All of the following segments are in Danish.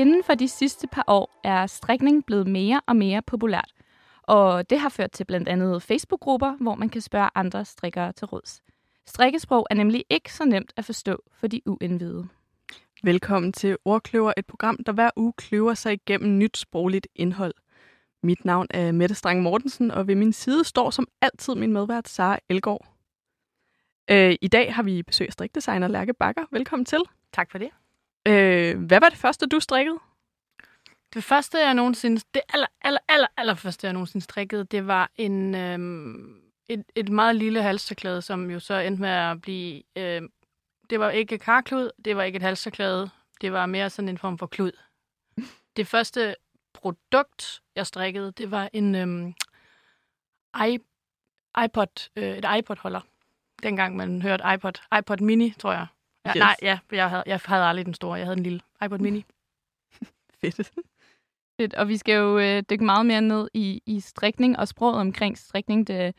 inden for de sidste par år er strikning blevet mere og mere populært. Og det har ført til blandt andet Facebook-grupper, hvor man kan spørge andre strikkere til råds. Strikkesprog er nemlig ikke så nemt at forstå for de uindvidede. Velkommen til Ordkløver, et program, der hver uge kløver sig igennem nyt sprogligt indhold. Mit navn er Mette Strang Mortensen, og ved min side står som altid min medvært Sara Elgård. Øh, I dag har vi besøg af strikdesigner Lærke Bakker. Velkommen til. Tak for det. Øh, hvad var det første, du strikkede? Det første, jeg nogensinde, det aller, aller, aller, aller første, jeg nogensinde strikkede, det var en, øh, et, et meget lille halstørklæde, som jo så endte med at blive, øh, det var ikke karklud, det var ikke et halstørklæde, det var mere sådan en form for klud. Det første produkt, jeg strikkede, det var en øh, iPod, øh, et iPod-holder. Dengang man hørte iPod. iPod Mini, tror jeg. Ja, Yes. Nej, ja, jeg havde, jeg havde aldrig den store. Jeg havde en lille iPod Mini. Fedt. Fedt. Og vi skal jo øh, dykke meget mere ned i, i strikning og sproget omkring strikning det,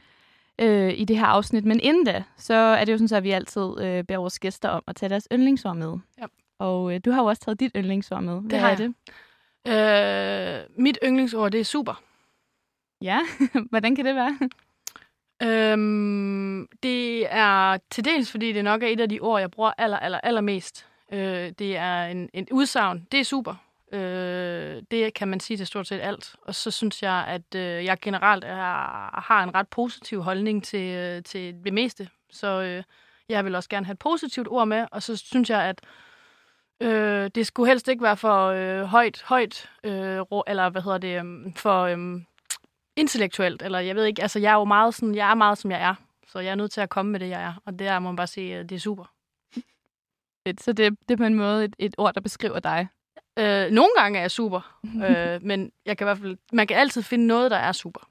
øh, i det her afsnit. Men inden da, så er det jo sådan, at vi altid øh, beder vores gæster om at tage deres yndlingsord med. Ja. Og øh, du har jo også taget dit yndlingsord med. Hvad har er jeg. det? Øh, mit yndlingsord, det er super. Ja, hvordan kan det være? Øhm, det er til dels, fordi det nok er et af de ord, jeg bruger aller, aller, allermest. Øh, det er en, en udsagn. Det er super. Øh, det kan man sige til stort set alt. Og så synes jeg, at øh, jeg generelt er, har en ret positiv holdning til, øh, til det meste. Så øh, jeg vil også gerne have et positivt ord med. Og så synes jeg, at øh, det skulle helst ikke være for øh, højt, højt øh, eller hvad hedder det, øh, for øh, intellektuelt. Eller jeg ved ikke, altså jeg er jo meget sådan, jeg er meget som jeg er. Så jeg er nødt til at komme med det, jeg er. Og det er, må man bare sige, det er super. Så det, det er på en måde et, et ord, der beskriver dig. Øh, nogle gange er jeg super, øh, men jeg kan i hvert fald, man kan altid finde noget, der er super.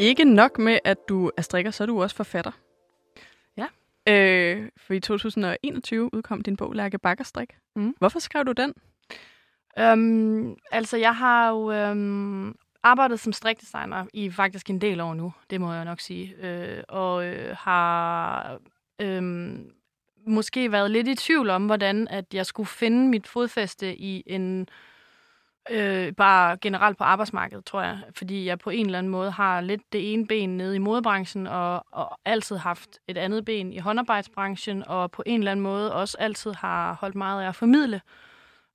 Ikke nok med, at du er strikker, så er du også forfatter. Øh, for i 2021 udkom din bog Lærke Bakker Strik. Mhm. Hvorfor skrev du den? Øhm, altså, jeg har jo øhm, arbejdet som strikdesigner i faktisk en del år nu, det må jeg nok sige. Øh, og øh, har øhm, måske været lidt i tvivl om, hvordan at jeg skulle finde mit fodfæste i en øh, Øh, bare generelt på arbejdsmarkedet, tror jeg. Fordi jeg på en eller anden måde har lidt det ene ben nede i modebranchen, og, og altid haft et andet ben i håndarbejdsbranchen, og på en eller anden måde også altid har holdt meget af at formidle.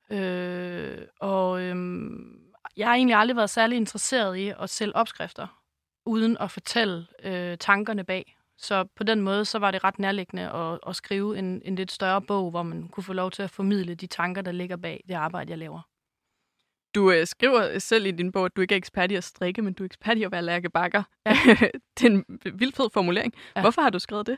Øh, og øh, jeg har egentlig aldrig været særlig interesseret i at sælge opskrifter, uden at fortælle øh, tankerne bag. Så på den måde, så var det ret nærliggende at, at skrive en, en lidt større bog, hvor man kunne få lov til at formidle de tanker, der ligger bag det arbejde, jeg laver. Du øh, skriver selv i din bog, at du ikke er ekspert i at strikke, men du er ekspert i at være Lærke Bakker. Ja. det er en vildt fed formulering. Ja. Hvorfor har du skrevet det?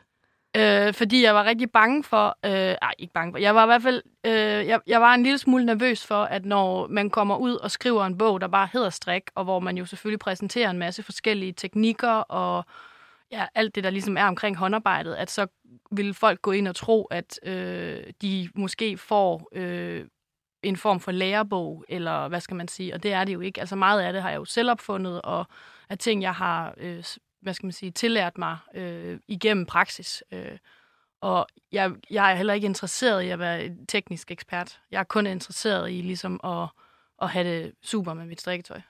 Øh, fordi jeg var rigtig bange for, øh, ej, ikke bange for, jeg var i hvert fald, øh, jeg, jeg var en lille smule nervøs for, at når man kommer ud og skriver en bog, der bare hedder strik, og hvor man jo selvfølgelig præsenterer en masse forskellige teknikker og ja, alt det, der ligesom er omkring håndarbejdet, at så vil folk gå ind og tro, at øh, de måske får øh, en form for lærebog, eller hvad skal man sige, og det er det jo ikke. Altså meget af det har jeg jo selv opfundet, og er ting, jeg har øh, hvad skal man sige, tillært mig øh, igennem praksis. Øh, og jeg, jeg er heller ikke interesseret i at være en teknisk ekspert. Jeg er kun interesseret i ligesom at, at have det super med mit strikketøj.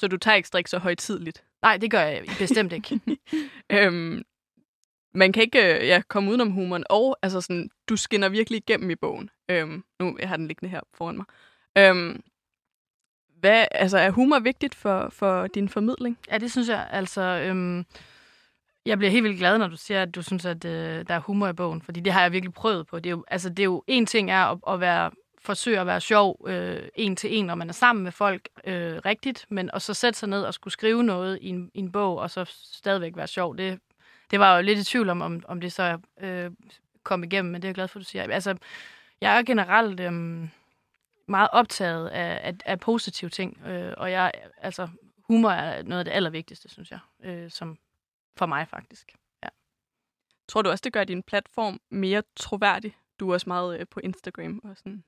Så du tager ikke strik så højtidligt. Nej, det gør jeg bestemt ikke. Øhm, man kan ikke øh, ja, komme udenom humoren, og altså sådan, du skinner virkelig igennem i bogen. Øhm, nu jeg har den liggende her foran mig. Øhm, hvad, altså, er humor vigtigt for, for din formidling? Ja, det synes jeg. Altså, øhm, jeg bliver helt vildt glad, når du siger, at du synes, at øh, der er humor i bogen, fordi det har jeg virkelig prøvet på. Det er jo, altså, det er jo en ting er at, at være forsøge at være sjov øh, en til en, når man er sammen med folk øh, rigtigt, men at så sætte sig ned og skulle skrive noget i en, i en bog, og så stadigvæk være sjov, det, det var jo lidt i tvivl om, om, om det så øh, kom igennem, men det er jeg glad for, at du siger. Altså, jeg er generelt øh, meget optaget af, af, af positive ting, øh, og jeg, altså, humor er noget af det allervigtigste, synes jeg, øh, som for mig faktisk. Tror du også, det gør din platform mere troværdig? Du er også meget øh, på Instagram og sådan.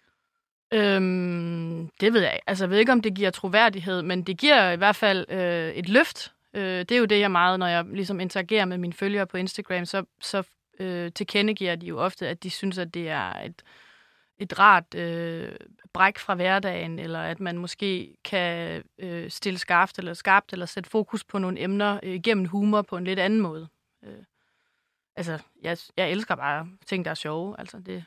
Øhm, det ved jeg ikke. Altså, jeg ved ikke, om det giver troværdighed, men det giver i hvert fald øh, et løft Øh, det er jo det, jeg meget, når jeg ligesom interagerer med mine følgere på Instagram, så, så øh, tilkendegiver de jo ofte, at de synes, at det er et, et rart øh, bræk fra hverdagen, eller at man måske kan øh, stille skarpt eller skarpt, eller sætte fokus på nogle emner øh, gennem humor på en lidt anden måde. Øh, altså, jeg, jeg elsker bare ting, der er sjove. Altså, det,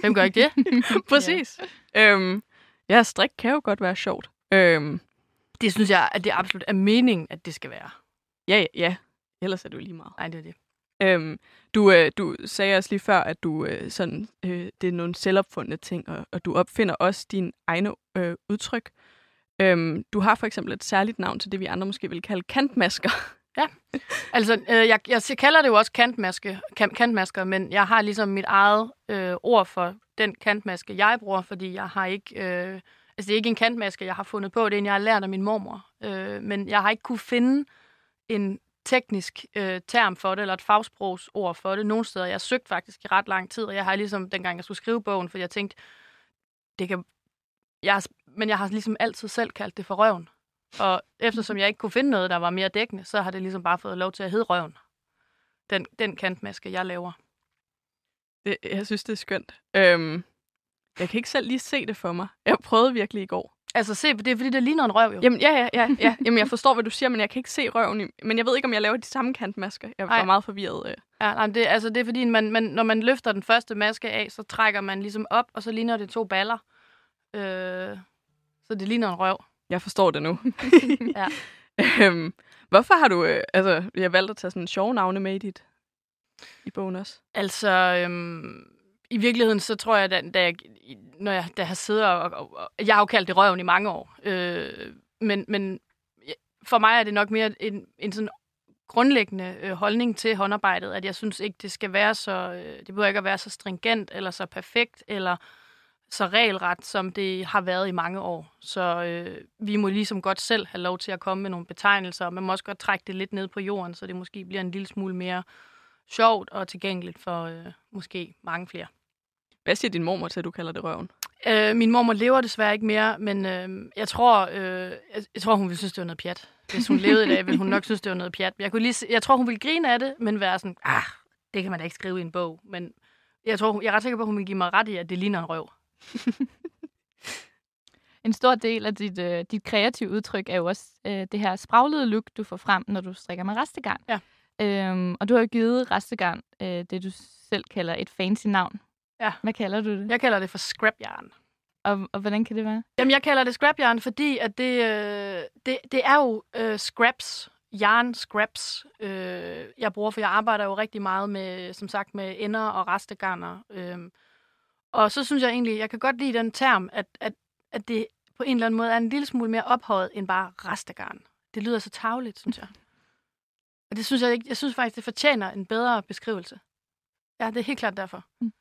hvem gør ikke det? Præcis. Ja. Øhm, ja, strik kan jo godt være sjovt. Øhm, det synes jeg, at det absolut er meningen, at det skal være. Ja, ja, ja. Ellers er det jo lige meget. Nej, det er det. Øhm, du, øh, du sagde også lige før, at du øh, sådan, øh, det er nogle selvopfundne ting, og, og du opfinder også dine egne øh, udtryk. Øhm, du har for eksempel et særligt navn til det, vi andre måske vil kalde kantmasker. Ja, altså øh, jeg, jeg kalder det jo også kantmaske, kan, kantmasker, men jeg har ligesom mit eget øh, ord for den kantmaske, jeg bruger, fordi jeg har ikke... Øh, altså det er ikke en kantmaske, jeg har fundet på, det er en, jeg har lært af min mormor. Øh, men jeg har ikke kunne finde en teknisk øh, term for det, eller et fagsprogsord for det. Nogle steder, jeg har søgt faktisk i ret lang tid, og jeg har ligesom, dengang jeg skulle skrive bogen, for jeg tænkte, det kan... Jeg har, men jeg har ligesom altid selv kaldt det for røven. Og eftersom jeg ikke kunne finde noget, der var mere dækkende, så har det ligesom bare fået lov til at hedde røven. Den, den kantmaske, jeg laver. Det, jeg synes, det er skønt. Øhm, jeg kan ikke selv lige se det for mig. Jeg prøvede virkelig i går. Altså se, det er fordi, det ligner en røv jo. Jamen, ja, ja, ja, ja. Jamen, jeg forstår, hvad du siger, men jeg kan ikke se røven i. Men jeg ved ikke, om jeg laver de samme kantmasker. Jeg var Ej. meget forvirret. Øh. Ja, nej, det, altså, det er fordi, man, man, når man løfter den første maske af, så trækker man ligesom op, og så ligner det to baller. Øh, så det ligner en røv. Jeg forstår det nu. ja. øhm, hvorfor har du, øh, altså, jeg valgt at tage sådan en sjove navne med i dit, i bogen også? Altså, øhm, i virkeligheden, så tror jeg, da, da jeg, når jeg, da jeg har siddet og, og, og, jeg har jo kaldt det røven i mange år, øh, men, men for mig er det nok mere en, en sådan grundlæggende øh, holdning til håndarbejdet, at jeg synes ikke, det skal være så, øh, det behøver ikke at være så stringent, eller så perfekt, eller så regelret, som det har været i mange år. Så øh, vi må ligesom godt selv have lov til at komme med nogle betegnelser, og man må også godt trække det lidt ned på jorden, så det måske bliver en lille smule mere sjovt og tilgængeligt for øh, måske mange flere. Hvad siger din mormor til, at du kalder det røven? Øh, min mormor lever desværre ikke mere, men øh, jeg, tror, øh, jeg, tror, hun ville synes, det var noget pjat. Hvis hun levede i dag, ville hun nok synes, det var noget pjat. Jeg, kunne lige, jeg tror, hun ville grine af det, men være sådan, ah, det kan man da ikke skrive i en bog. Men jeg, tror, jeg er ret sikker på, at hun vil give mig ret i, at det ligner en røv. en stor del af dit, øh, dit kreative udtryk er jo også øh, det her spraglede look, du får frem, når du strikker med restegarn. Ja. Øhm, og du har jo givet restegarn øh, det, du selv kalder et fancy navn. Ja. Hvad kalder du det? Jeg kalder det for scrapjern. Og, og hvordan kan det være? Jamen, jeg kalder det scrapjern, fordi at det, øh, det, det er jo øh, scraps, yarn scraps, øh, jeg bruger, for jeg arbejder jo rigtig meget med, som sagt, med ender og restegarner. Øh, og så synes jeg egentlig, jeg kan godt lide den term, at, at, at det på en eller anden måde er en lille smule mere ophøjet end bare restegarn. Det lyder så tavligt, synes jeg. Og det synes jeg ikke, jeg synes faktisk, det fortjener en bedre beskrivelse. Ja, det er helt klart derfor. Mm.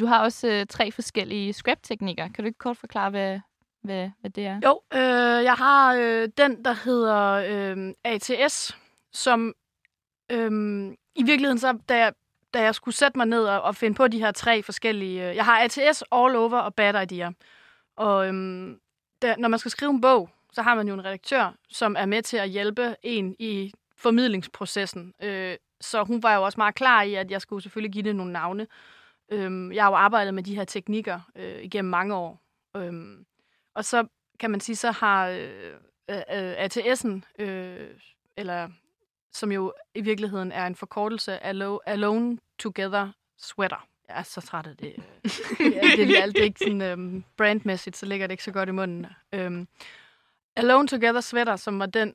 Du har også øh, tre forskellige scrap-teknikker. Kan du ikke kort forklare, hvad, hvad, hvad det er? Jo, øh, jeg har øh, den, der hedder øh, ATS, som øh, i virkeligheden, så, da, jeg, da jeg skulle sætte mig ned og, og finde på de her tre forskellige... Øh, jeg har ATS, All Over og Bad Idea. Og øh, da, når man skal skrive en bog, så har man jo en redaktør, som er med til at hjælpe en i formidlingsprocessen. Øh, så hun var jo også meget klar i, at jeg skulle selvfølgelig give det nogle navne. Øhm, jeg har jo arbejdet med de her teknikker øh, igennem mange år. Øhm, og så kan man sige, så har øh, øh, øh ATS'en, øh, eller som jo i virkeligheden er en forkortelse af Alone Together Sweater. Jeg er så træt af det. Øh, ja, det er alt ikke sådan øhm, brandmæssigt, så ligger det ikke så godt i munden. Øhm, Alone Together Sweater, som var den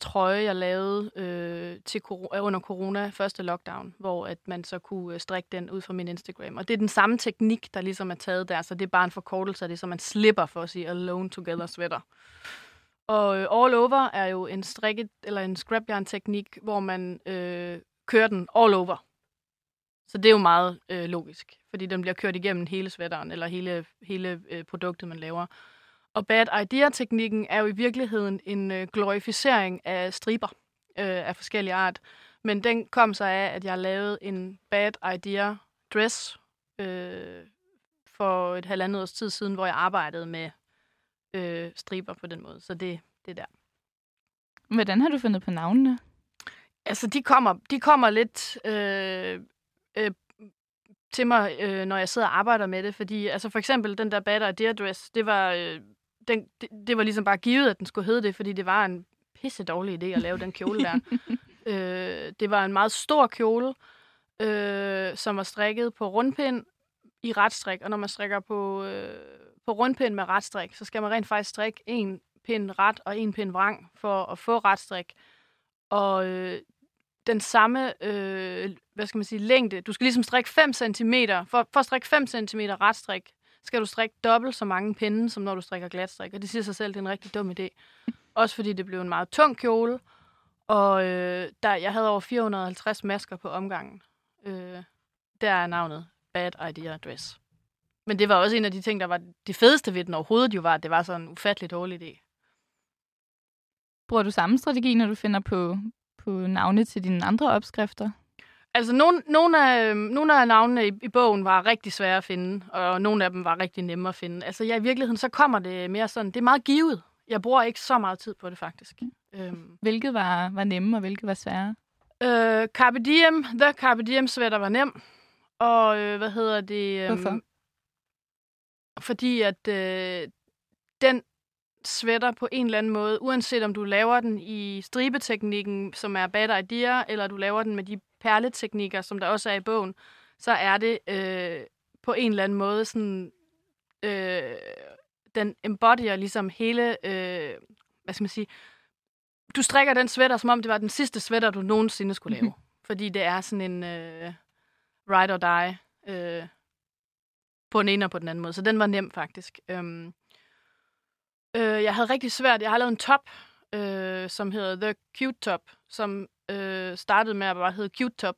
trøje, jeg lavede øh, til kor- øh, under corona, første lockdown, hvor at man så kunne øh, strikke den ud fra min Instagram. Og det er den samme teknik, der ligesom er taget der, så det er bare en forkortelse af det, så man slipper for at sige alone together sweater. Og øh, all over er jo en strikket, eller en scrapjern-teknik, hvor man øh, kører den all over. Så det er jo meget øh, logisk, fordi den bliver kørt igennem hele sweateren, eller hele, hele øh, produktet, man laver. Og bad idea-teknikken er jo i virkeligheden en øh, glorificering af striber øh, af forskellige art. Men den kom så af, at jeg lavede en bad idea dress øh, for et halvandet års tid siden, hvor jeg arbejdede med øh, striber på den måde. Så det, det der. Hvordan har du fundet på navnene? Altså, de kommer, de kommer lidt øh, øh, til mig, øh, når jeg sidder og arbejder med det. Fordi, altså for eksempel den der Bad Idea Dress, det var, øh, den, det, det var ligesom bare givet, at den skulle hedde det, fordi det var en pisse dårlig idé at lave den kjole der. øh, det var en meget stor kjole, øh, som var strikket på rundpind i retstrik. Og når man strikker på, øh, på rundpind med retstrik, så skal man rent faktisk strikke en pind ret og en pind vrang for at få retstrik. Og øh, den samme øh, hvad skal man sige, længde. Du skal ligesom strikke 5 cm. For, for at strikke 5 cm retstrik, skal du strikke dobbelt så mange pinde, som når du strikker glatstrik. Og det siger sig selv, det er en rigtig dum idé. Også fordi det blev en meget tung kjole. Og øh, der, jeg havde over 450 masker på omgangen. Øh, der er navnet Bad Idea Dress. Men det var også en af de ting, der var det fedeste ved den overhovedet, jo var, at det var sådan en ufattelig dårlig idé. Bruger du samme strategi, når du finder på, på navne til dine andre opskrifter? Altså, nogle, nogle, af, nogle af navnene i, i bogen var rigtig svære at finde, og nogle af dem var rigtig nemme at finde. Altså, ja, i virkeligheden, så kommer det mere sådan, det er meget givet. Jeg bruger ikke så meget tid på det, faktisk. Mm. Øhm. Hvilket var, var nemme, og hvilket var svære? Øh, Carpe Diem, The Carpe Diem sweater var nem. Og øh, hvad hedder det? Øh, Hvorfor? Fordi at øh, den sweater på en eller anden måde, uanset om du laver den i stribeteknikken, som er bad idea, eller du laver den med de perleteknikker, som der også er i bogen, så er det øh, på en eller anden måde sådan, øh, den embodyer ligesom hele, øh, hvad skal man sige, du strikker den sweater, som om det var den sidste sweater, du nogensinde skulle lave. Fordi det er sådan en øh, ride or die øh, på den ene og på den anden måde. Så den var nem faktisk. Øhm, øh, jeg havde rigtig svært. Jeg har lavet en top, øh, som hedder The Cute Top, som øh, startede med at bare hedde Cute Top.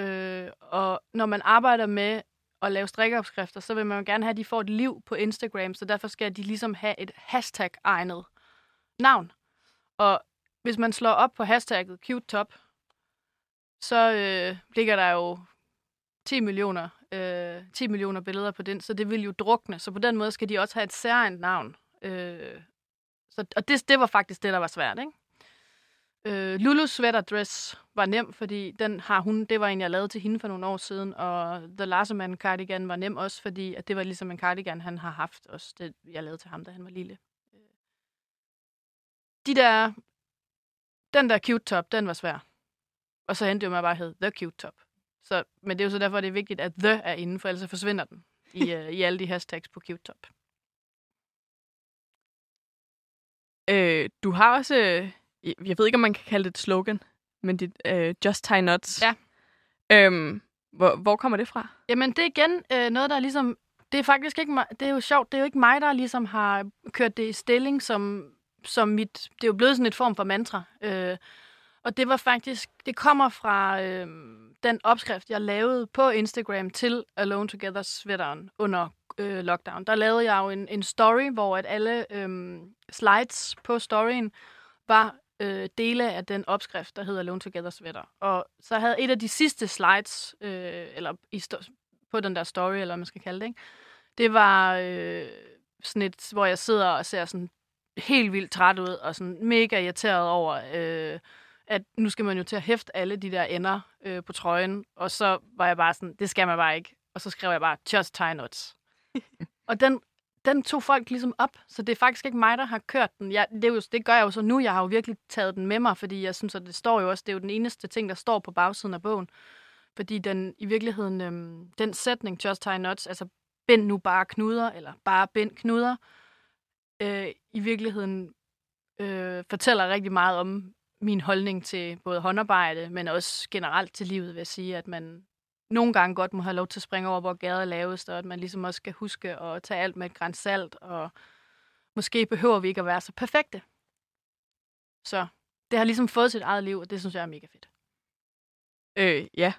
Øh, og når man arbejder med at lave strikkeopskrifter, så vil man jo gerne have, at de får et liv på Instagram, så derfor skal de ligesom have et hashtag-egnet navn. Og hvis man slår op på hashtagget cute top, så øh, ligger der jo 10 millioner, øh, 10 millioner billeder på den, så det vil jo drukne. Så på den måde skal de også have et særligt navn. Øh, så, og det, det var faktisk det, der var svært, ikke? Øh, Lulu Sweater Dress var nem, fordi den har hun, det var en, jeg lavede til hende for nogle år siden, og The Larseman Cardigan var nem også, fordi at det var ligesom en cardigan, han har haft også, det jeg lavede til ham, da han var lille. De der den der cute top, den var svær. Og så endte det jo med at bare hedde The Cute Top. Så, men det er jo så derfor, det er vigtigt, at The er inde, for ellers forsvinder den i, uh, i alle de hashtags på Cute Top. Øh, du har også, øh, jeg ved ikke, om man kan kalde det et slogan, men dit uh, Just Tie Nuts. Ja. Øhm, hvor, hvor kommer det fra? Jamen, det er igen øh, noget, der er ligesom... Det er faktisk ikke mig, det er jo sjovt, det er jo ikke mig, der ligesom har kørt det i stilling som som mit, det er jo blevet sådan et form for mantra. Øh, og det var faktisk, det kommer fra øh, den opskrift, jeg lavede på Instagram til Alone Together sweateren under øh, lockdown. Der lavede jeg jo en, en story, hvor at alle øh, slides på storyen var øh, dele af den opskrift, der hedder Alone Together sweater. Og så havde et af de sidste slides, øh, eller i på den der story, eller hvad man skal kalde det, ikke? det var øh, sådan et, hvor jeg sidder og ser sådan helt vildt træt ud, og sådan mega irriteret over, øh, at nu skal man jo til at hæfte alle de der ender øh, på trøjen. Og så var jeg bare sådan, det skal man bare ikke. Og så skrev jeg bare, just tie nuts. og den, den tog folk ligesom op, så det er faktisk ikke mig, der har kørt den. Jeg, det, er jo, det gør jeg jo så nu. Jeg har jo virkelig taget den med mig, fordi jeg synes, at det står jo også, det er jo den eneste ting, der står på bagsiden af bogen. Fordi den i virkeligheden, øhm, den sætning, just tie knots, altså bind nu bare knuder, eller bare bind knuder, øh, i virkeligheden øh, fortæller rigtig meget om min holdning til både håndarbejde, men også generelt til livet, vil jeg sige, at man nogle gange godt må have lov til at springe over, hvor gader er lavest, og at man ligesom også skal huske at tage alt med et græns salt, og måske behøver vi ikke at være så perfekte. Så det har ligesom fået sit eget liv, og det synes jeg er mega fedt. Øh, ja.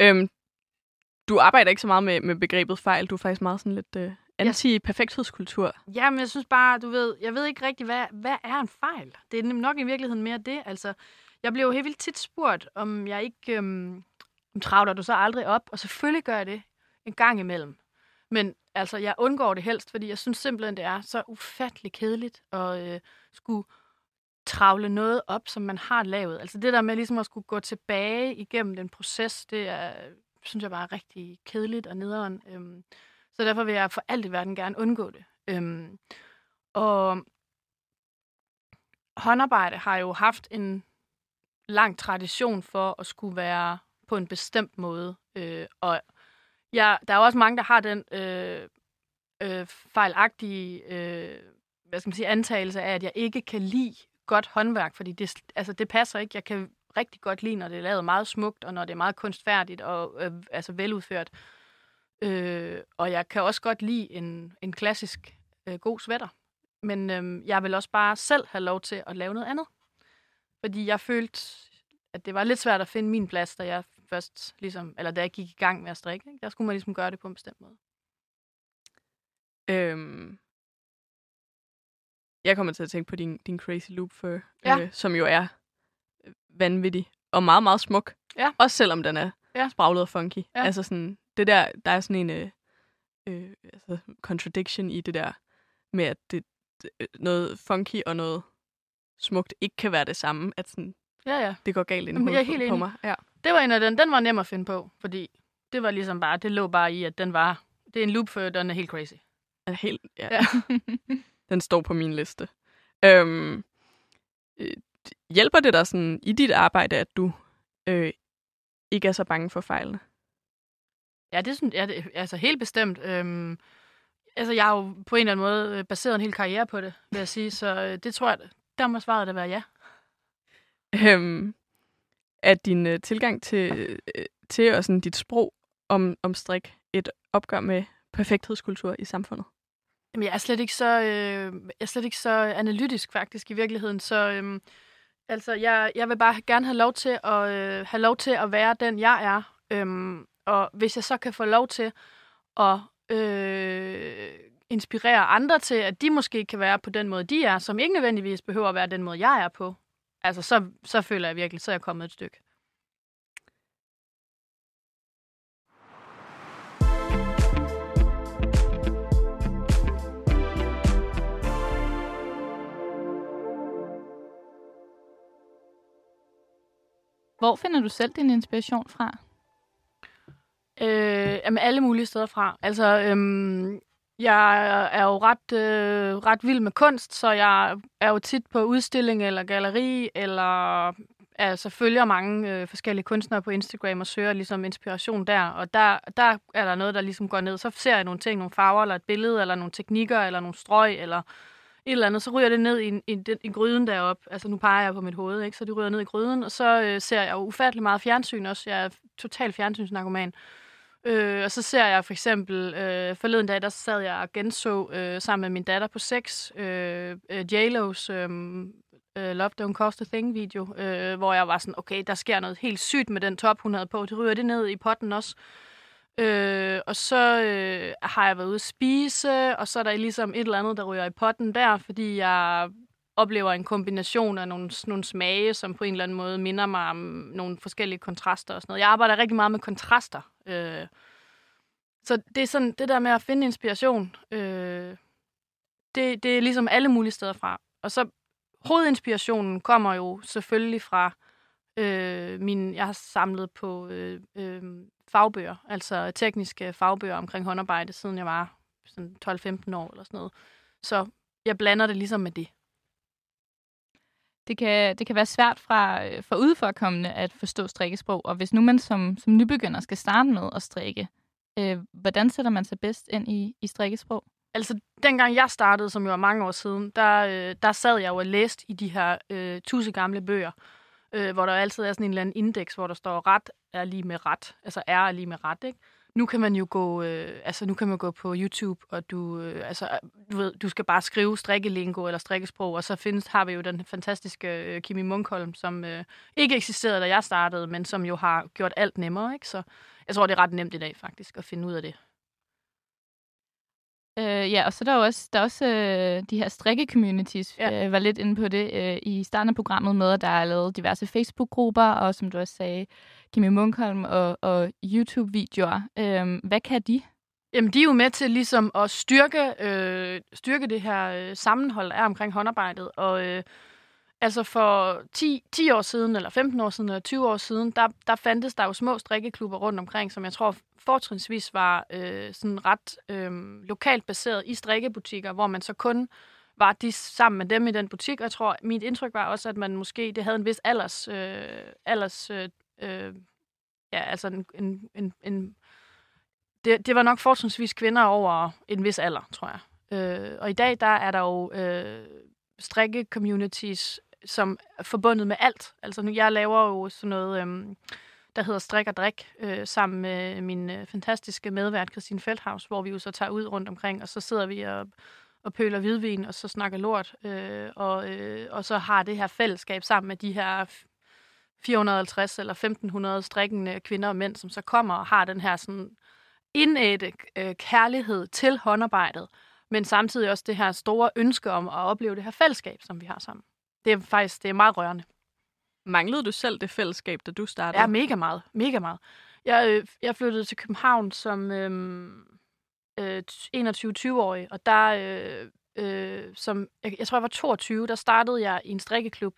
Øhm, du arbejder ikke så meget med, med begrebet fejl. Du er faktisk meget sådan lidt øh, anti-perfekthedskultur. Ja, men jeg synes bare, du ved, jeg ved ikke rigtig, hvad, hvad er en fejl? Det er nok i virkeligheden mere det. Altså, jeg jo helt vildt tit spurgt, om jeg ikke øhm, travler du så aldrig op, og selvfølgelig gør jeg det en gang imellem. Men altså, jeg undgår det helst, fordi jeg synes simpelthen, det er så ufattelig kedeligt at øh, skulle travle noget op, som man har lavet. Altså det der med ligesom at skulle gå tilbage igennem den proces, det er, synes jeg bare er rigtig kedeligt og nederen. Øhm, så derfor vil jeg for alt i verden gerne undgå det. Øhm, og håndarbejde har jo haft en lang tradition for at skulle være på en bestemt måde. Øh, og ja, der er også mange, der har den øh, øh, fejlagtige øh, hvad skal man sige, antagelse af, at jeg ikke kan lide godt håndværk, fordi det, altså, det passer ikke. Jeg kan rigtig godt lide, når det er lavet meget smukt, og når det er meget kunstfærdigt og øh, altså veludført. Øh, og jeg kan også godt lide en, en klassisk øh, god sweater. Men øh, jeg vil også bare selv have lov til at lave noget andet. Fordi jeg følte, at det var lidt svært at finde min plads, da jeg først ligesom, eller da jeg gik i gang med at strikke. Ikke? Der skulle man ligesom gøre det på en bestemt måde. Øhm, jeg kommer til at tænke på din, din Crazy Loop Fur, ja. øh, som jo er vanvittig og meget, meget smuk. Ja. Også selvom den er ja. spraglet og funky. Ja. Altså sådan, det der, der er sådan en øh, øh, altså contradiction i det der med, at det, det, noget funky og noget smukt ikke kan være det samme. At sådan, ja, ja. det går galt ind jeg er på, mig. Ja. Det var en af den. Den var nem at finde på, fordi det var ligesom bare, det lå bare i, at den var, det er en loop for, den er helt crazy. Er helt, ja. Ja. den står på min liste. Øhm, øh, hjælper det dig sådan i dit arbejde, at du øh, ikke er så bange for fejlene? Ja, det synes jeg, det, altså helt bestemt. Øhm, altså, jeg har jo på en eller anden måde øh, baseret en hel karriere på det, vil jeg sige, så øh, det tror jeg, der må svaret da være ja. Øhm, er din øh, tilgang til, øh, til og sådan dit sprog om, om strik et opgør med perfekthedskultur i samfundet? Jamen, jeg er slet ikke så, øh, jeg er slet ikke så analytisk faktisk i virkeligheden, så øh, altså, jeg, jeg vil bare gerne have lov til at øh, have lov til at være den jeg er, øh, og hvis jeg så kan få lov til at øh, inspirere andre til, at de måske kan være på den måde, de er, som ikke nødvendigvis behøver at være den måde, jeg er på, altså så, så føler jeg virkelig, så er jeg kommet et stykke. Hvor finder du selv din inspiration fra? Øh, jamen alle mulige steder fra. Altså, øhm, jeg er jo ret, øh, ret vild med kunst, så jeg er jo tit på udstilling eller galleri, eller altså følger mange øh, forskellige kunstnere på Instagram og søger ligesom inspiration der. Og der, der er der noget, der ligesom går ned. Så ser jeg nogle ting, nogle farver, eller et billede, eller nogle teknikker, eller nogle strøg, eller et eller andet, så ryger det ned i, i, i gryden deroppe. Altså nu peger jeg på mit hoved, ikke? så det ryger ned i gryden, og så øh, ser jeg jo ufattelig meget fjernsyn også. Jeg er total fjernsynsnarkoman. Øh, og så ser jeg for eksempel, øh, forleden dag, der sad jeg og genså øh, sammen med min datter på 6, øh, øh, J-Lo's øh, øh, Love Don't Cost a Thing video, øh, hvor jeg var sådan, okay, der sker noget helt sygt med den top, hun havde på. Det ryger det ned i potten også. Øh, og så øh, har jeg været ude at spise, og så er der ligesom et eller andet, der ryger i potten der, fordi jeg oplever en kombination af nogle, nogle smage, som på en eller anden måde minder mig om nogle forskellige kontraster og sådan noget. Jeg arbejder rigtig meget med kontraster. Øh, så det er sådan, det der med at finde inspiration, øh, det, det er ligesom alle mulige steder fra. Og så hovedinspirationen kommer jo selvfølgelig fra øh, min, jeg har samlet på øh, øh, fagbøger, altså tekniske fagbøger omkring håndarbejde, siden jeg var sådan 12-15 år eller sådan noget. Så jeg blander det ligesom med det. Det kan, det kan være svært fra, øh, for udforkommende at forstå strikkesprog, og hvis nu man som, som nybegynder skal starte med at strikke, øh, hvordan sætter man sig bedst ind i, i strikkesprog? Altså, dengang jeg startede, som jo var mange år siden, der, øh, der sad jeg jo og læste i de her øh, tusind gamle bøger, øh, hvor der altid er sådan en eller anden indeks, hvor der står ret er lige med ret, altså R er lige med ret, ikke? Nu kan man jo gå, øh, altså nu kan man gå på YouTube, og du, øh, altså, du, ved, du skal bare skrive strikkelingo eller strikkesprog, og så findes, har vi jo den fantastiske øh, Kimi Munkholm, som øh, ikke eksisterede, da jeg startede, men som jo har gjort alt nemmere, ikke? Så jeg tror, det er ret nemt i dag faktisk at finde ud af det. Øh, ja, og så er der jo også, der er også øh, de her strikke-communities. Ja. Øh, var lidt inde på det øh, i starten af programmet med, at der er lavet diverse Facebook-grupper, og som du også sagde, Kimi Munkholm og, og YouTube-videoer. Øh, hvad kan de? Jamen, de er jo med til ligesom at styrke, øh, styrke det her øh, sammenhold, der er omkring håndarbejdet. Og øh, Altså for 10, 10 år siden, eller 15 år siden, eller 20 år siden, der, der fandtes der jo små strikkeklubber rundt omkring, som jeg tror fortrinsvis var øh, sådan ret øh, lokalt baseret i strikkebutikker, hvor man så kun var de sammen med dem i den butik. Og jeg tror, mit indtryk var også, at man måske, det havde en vis alders, øh, alders øh, øh, ja, altså en, en, en, en det, det var nok fortrinsvis kvinder over en vis alder, tror jeg. Øh, og i dag, der er der jo øh, strikke-communities, som er forbundet med alt. Altså, nu, jeg laver jo sådan noget, øhm, der hedder Strik og Drik, øh, sammen med min øh, fantastiske medvært, Christine Feldhaus, hvor vi jo så tager ud rundt omkring, og så sidder vi og, og pøler hvidvin, og så snakker lort, øh, og, øh, og så har det her fællesskab sammen med de her 450 eller 1500 strikkende kvinder og mænd, som så kommer og har den her sådan indætte øh, kærlighed til håndarbejdet, men samtidig også det her store ønske om at opleve det her fællesskab, som vi har sammen. Det er faktisk det er meget rørende. Manglede du selv det fællesskab, da du startede? Ja, mega meget. Mega meget. Jeg, øh, jeg flyttede til København som øh, øh, 21-20-årig, og der, øh, øh, som, jeg, jeg tror, jeg var 22, der startede jeg i en strikkeklub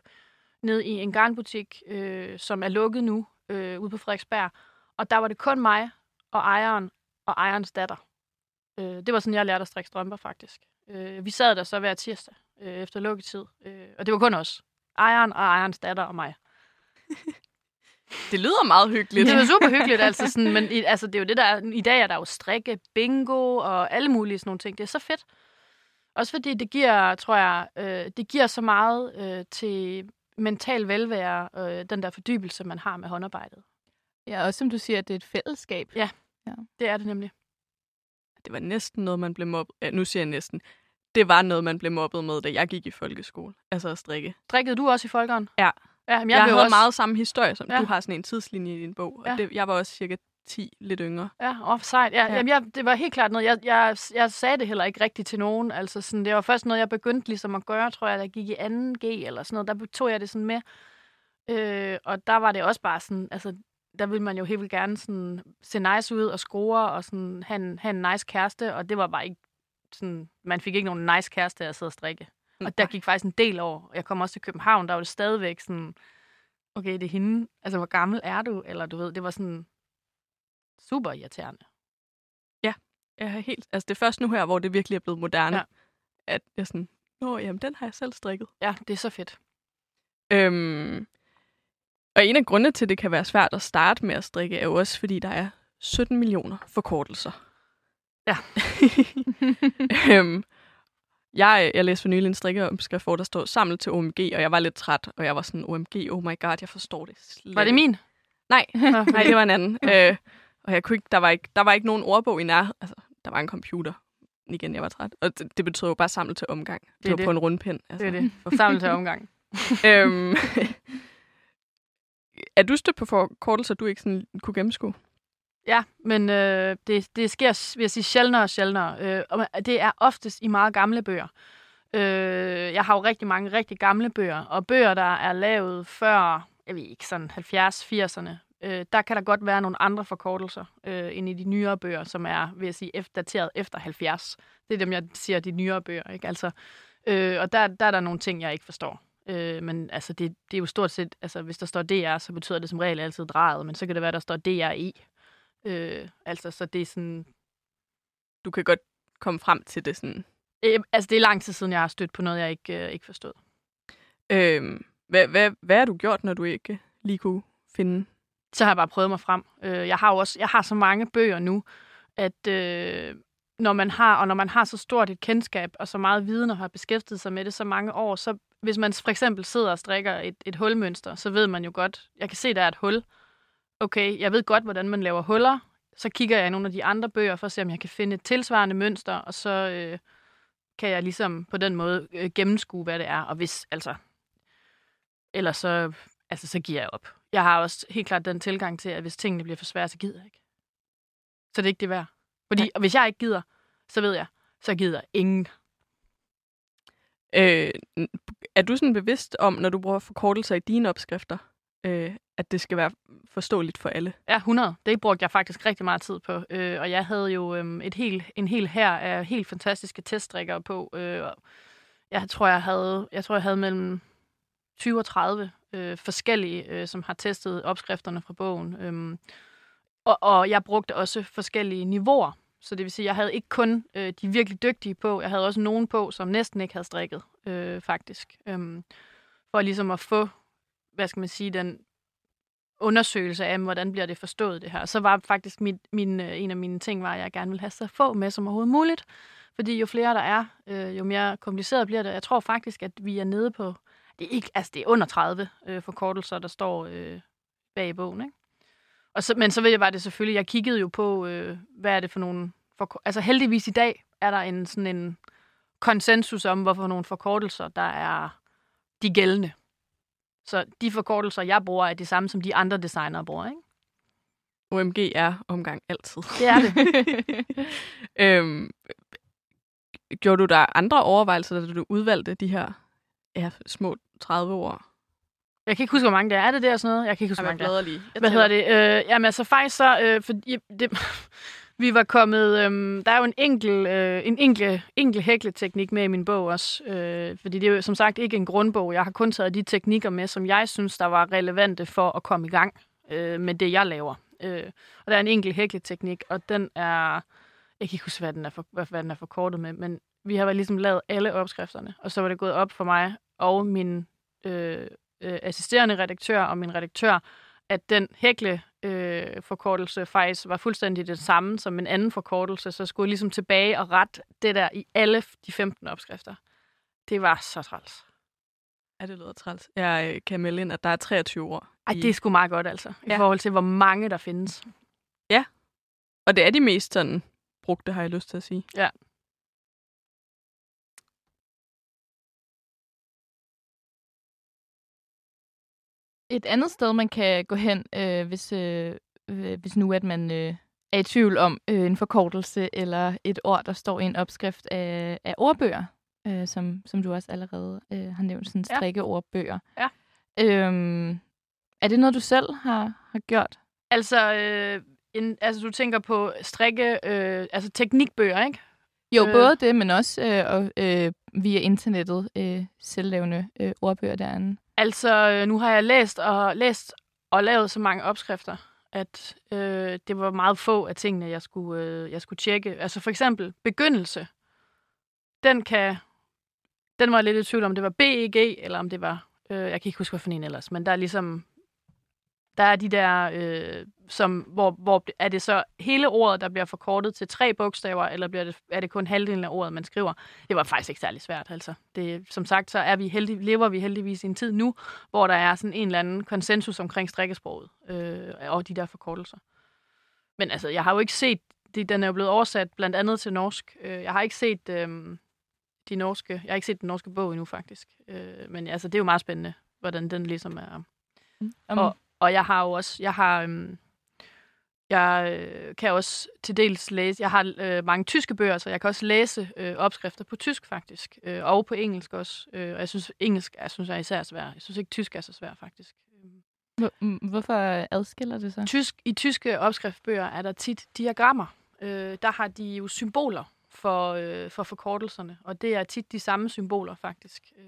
ned i en garnbutik, øh, som er lukket nu, øh, ude på Frederiksberg. Og der var det kun mig og ejeren og ejerens datter. Øh, det var sådan, jeg lærte at strikke strømper, faktisk. Øh, vi sad der så hver tirsdag øh, efter lukketid, øh, og det var kun os. Ejeren og ejerens datter og mig. det lyder meget hyggeligt. Det er super hyggeligt, altså. Sådan, men i, altså, det er jo det, der er, I dag er der jo strikke, bingo og alle mulige sådan nogle ting. Det er så fedt. Også fordi det giver, tror jeg, øh, det giver så meget øh, til mental velvære, øh, den der fordybelse, man har med håndarbejdet. Ja, også som du siger, at det er et fællesskab. Ja, ja. det er det nemlig. Det var næsten noget, man blev mobbet. Ja, nu siger jeg næsten. Det var noget, man blev mobbet med, da jeg gik i folkeskole. Altså at strikke. Strikkede du også i folkeren? Ja. ja men jeg, jeg havde også... meget samme historie, som ja. du har sådan en tidslinje i din bog. Ja. Og det, jeg var også cirka 10, lidt yngre. Ja, og sejt. Ja, ja. Jamen, jeg, det var helt klart noget. Jeg, jeg, jeg sagde det heller ikke rigtigt til nogen. Altså, sådan, det var først noget, jeg begyndte ligesom at gøre, tror jeg, da jeg gik i 2G eller sådan noget. Der tog jeg det sådan med. Øh, og der var det også bare sådan, altså, der ville man jo helt vildt gerne sådan, se nice ud og score og sådan, have, en, have en nice kæreste, og det var bare ikke sådan, man fik ikke nogen nice kæreste at sidde og strikke. Og der gik faktisk en del år. Jeg kom også til København, der var det stadigvæk sådan, okay, det er hende. Altså, hvor gammel er du? Eller du ved, det var sådan super irriterende. Ja, jeg har helt, altså det er først nu her, hvor det virkelig er blevet moderne, ja. at jeg sådan, nå, jamen, den har jeg selv strikket. Ja, det er så fedt. Øhm, og en af grundene til, at det kan være svært at starte med at strikke, er jo også, fordi der er 17 millioner forkortelser. Ja. øhm, jeg, jeg læste for nylig en strikkeopskrift, hvor der står samlet til OMG, og jeg var lidt træt, og jeg var sådan, OMG, oh my god, jeg forstår det slet Var det min? Nej, nej det var en anden. øh, og jeg kunne ikke, der, var ikke, der var ikke nogen ordbog i nær. Altså, der var en computer. Igen, jeg var træt. Og det, det betød jo bare samlet til omgang. Det, det var det. på en rundpind. Altså. Det er det. Samlet til omgang. øhm, er du stødt på forkortelser, du ikke sådan kunne gennemskue? Ja, men øh, det, det sker, vil jeg sige, sjældnere og sjældnere. Øh, og det er oftest i meget gamle bøger. Øh, jeg har jo rigtig mange rigtig gamle bøger, og bøger, der er lavet før, jeg ved ikke, sådan 70-80'erne, øh, der kan der godt være nogle andre forkortelser øh, end i de nyere bøger, som er, vil jeg sige, dateret efter 70. Det er dem, jeg siger, de nyere bøger, ikke? Altså, øh, og der, der er der nogle ting, jeg ikke forstår. Øh, men altså, det, det er jo stort set, altså hvis der står DR, så betyder det som regel altid drejet, men så kan det være, der står DRE. Øh, altså, så det er sådan... Du kan godt komme frem til det sådan... Øh, altså, det er lang tid siden, jeg har stødt på noget, jeg ikke, øh, ikke forstod. Øh, hvad, hvad, hvad har du gjort, når du ikke lige kunne finde? Så har jeg bare prøvet mig frem. Øh, jeg har jo også jeg har så mange bøger nu, at øh, når man har, og når man har så stort et kendskab og så meget viden og har beskæftiget sig med det så mange år, så hvis man for eksempel sidder og strikker et, et hulmønster, så ved man jo godt, jeg kan se, der er et hul. Okay, jeg ved godt, hvordan man laver huller. Så kigger jeg i nogle af de andre bøger for at se, om jeg kan finde et tilsvarende mønster, og så øh, kan jeg ligesom på den måde øh, gennemskue, hvad det er. Og hvis, altså, ellers så, altså, så giver jeg op. Jeg har også helt klart den tilgang til, at hvis tingene bliver for svære, så gider jeg ikke. Så det er ikke det værd. Fordi ja. hvis jeg ikke gider, så ved jeg, så gider ingen. Øh, er du sådan bevidst om, når du bruger forkortelser i dine opskrifter, øh, at det skal være forståeligt for alle? Ja, 100. Det brugte jeg faktisk rigtig meget tid på. Øh, og jeg havde jo øh, et helt, en hel her af helt fantastiske teststrikkere på. Øh, jeg tror, jeg havde, jeg tror, jeg havde mellem 20 og 30 øh, forskellige, øh, som har testet opskrifterne fra bogen. Øh, og, og jeg brugte også forskellige niveauer. Så det vil sige, jeg havde ikke kun øh, de virkelig dygtige på, jeg havde også nogen på, som næsten ikke havde strikket, øh, faktisk. Øh, for ligesom at få, hvad skal man sige, den undersøgelse af, hvordan bliver det forstået det her. Så var faktisk mit, min, øh, en af mine ting, var, at jeg gerne ville have så få med som overhovedet muligt. Fordi jo flere der er, øh, jo mere kompliceret bliver det. Jeg tror faktisk, at vi er nede på, det er, ikke, altså det er under 30 øh, forkortelser, der står øh, bag i bogen. Ikke? Og så, men så ved jeg bare det selvfølgelig, jeg kiggede jo på, øh, hvad er det for nogle... For, altså heldigvis i dag er der en sådan en konsensus om, hvorfor nogle forkortelser, der er de gældende. Så de forkortelser, jeg bruger, er de samme, som de andre designere bruger, ikke? OMG er omgang altid. Det er det. øhm, gjorde du der andre overvejelser, da du udvalgte de her ja, små 30 år? Jeg kan ikke huske, hvor mange det er. Er det der sådan noget? Jeg kan ikke huske, hvor mange det er. lige. Hvad hedder det? Øh, jamen altså faktisk så... Øh, for, det, vi var kommet... Øhm, der er jo en enkel, øh, en enkel, enkel hækleteknik med i min bog også. Øh, fordi det er jo som sagt ikke en grundbog. Jeg har kun taget de teknikker med, som jeg synes, der var relevante for at komme i gang øh, med det, jeg laver. Øh, og der er en enkel hækleteknik, og den er... Jeg kan ikke huske, hvad den er, for, hvad den er forkortet med, men vi har ligesom lavet alle opskrifterne, og så var det gået op for mig og min øh, øh, assisterende redaktør og min redaktør, at den hækle øh, forkortelse faktisk var fuldstændig det samme som en anden forkortelse, så skulle jeg ligesom tilbage og rette det der i alle de 15 opskrifter. Det var så træls. Ja, det lyder træls. Jeg øh, kan melde ind, at der er 23 ord. Ej, det er sgu meget godt altså, ja. i forhold til, hvor mange der findes. Ja, og det er de mest sådan brugte, har jeg lyst til at sige. Ja. Et andet sted, man kan gå hen, øh, hvis, øh, hvis nu at man øh, er i tvivl om øh, en forkortelse eller et ord, der står i en opskrift af, af ordbøger, øh, som, som du også allerede øh, har nævnt, sådan strikkeordbøger. Ja. Øhm, er det noget, du selv har, har gjort? Altså, øh, en, altså, du tænker på strikke, øh, altså teknikbøger, ikke? Jo, øh. både det, men også øh, og, øh, via internettet øh, selvlavende øh, ordbøger derinde. Altså, øh, nu har jeg læst og læst og lavet så mange opskrifter, at øh, det var meget få af tingene, jeg skulle, øh, jeg skulle tjekke. Altså for eksempel begyndelse. Den kan... Den var lidt i tvivl om, det var BEG, eller om det var... Øh, jeg kan ikke huske, hvad for en ellers, men der er ligesom der er de der, øh, som, hvor, hvor er det så hele ordet, der bliver forkortet til tre bogstaver, eller bliver det, er det kun halvdelen af ordet, man skriver? Det var faktisk ikke særlig svært, altså. Det, som sagt, så er vi heldig, lever vi heldigvis i en tid nu, hvor der er sådan en eller anden konsensus omkring strikkesproget øh, og de der forkortelser. Men altså, jeg har jo ikke set, det, den er jo blevet oversat blandt andet til norsk. Øh, jeg har ikke set øh, de norske, jeg har ikke set den norske bog endnu, faktisk. Øh, men altså, det er jo meget spændende, hvordan den ligesom er. Mm. Og, og jeg har jo også, jeg har, øhm, jeg øh, kan også til dels læse, jeg har øh, mange tyske bøger, så jeg kan også læse øh, opskrifter på tysk faktisk, øh, og på engelsk også. Øh, og jeg synes, engelsk jeg synes er især svært. Jeg synes ikke, tysk er så svært faktisk. Hvorfor adskiller det sig? Tysk, I tyske opskriftbøger er der tit diagrammer. Øh, der har de jo symboler for, øh, for forkortelserne, og det er tit de samme symboler faktisk. Øh,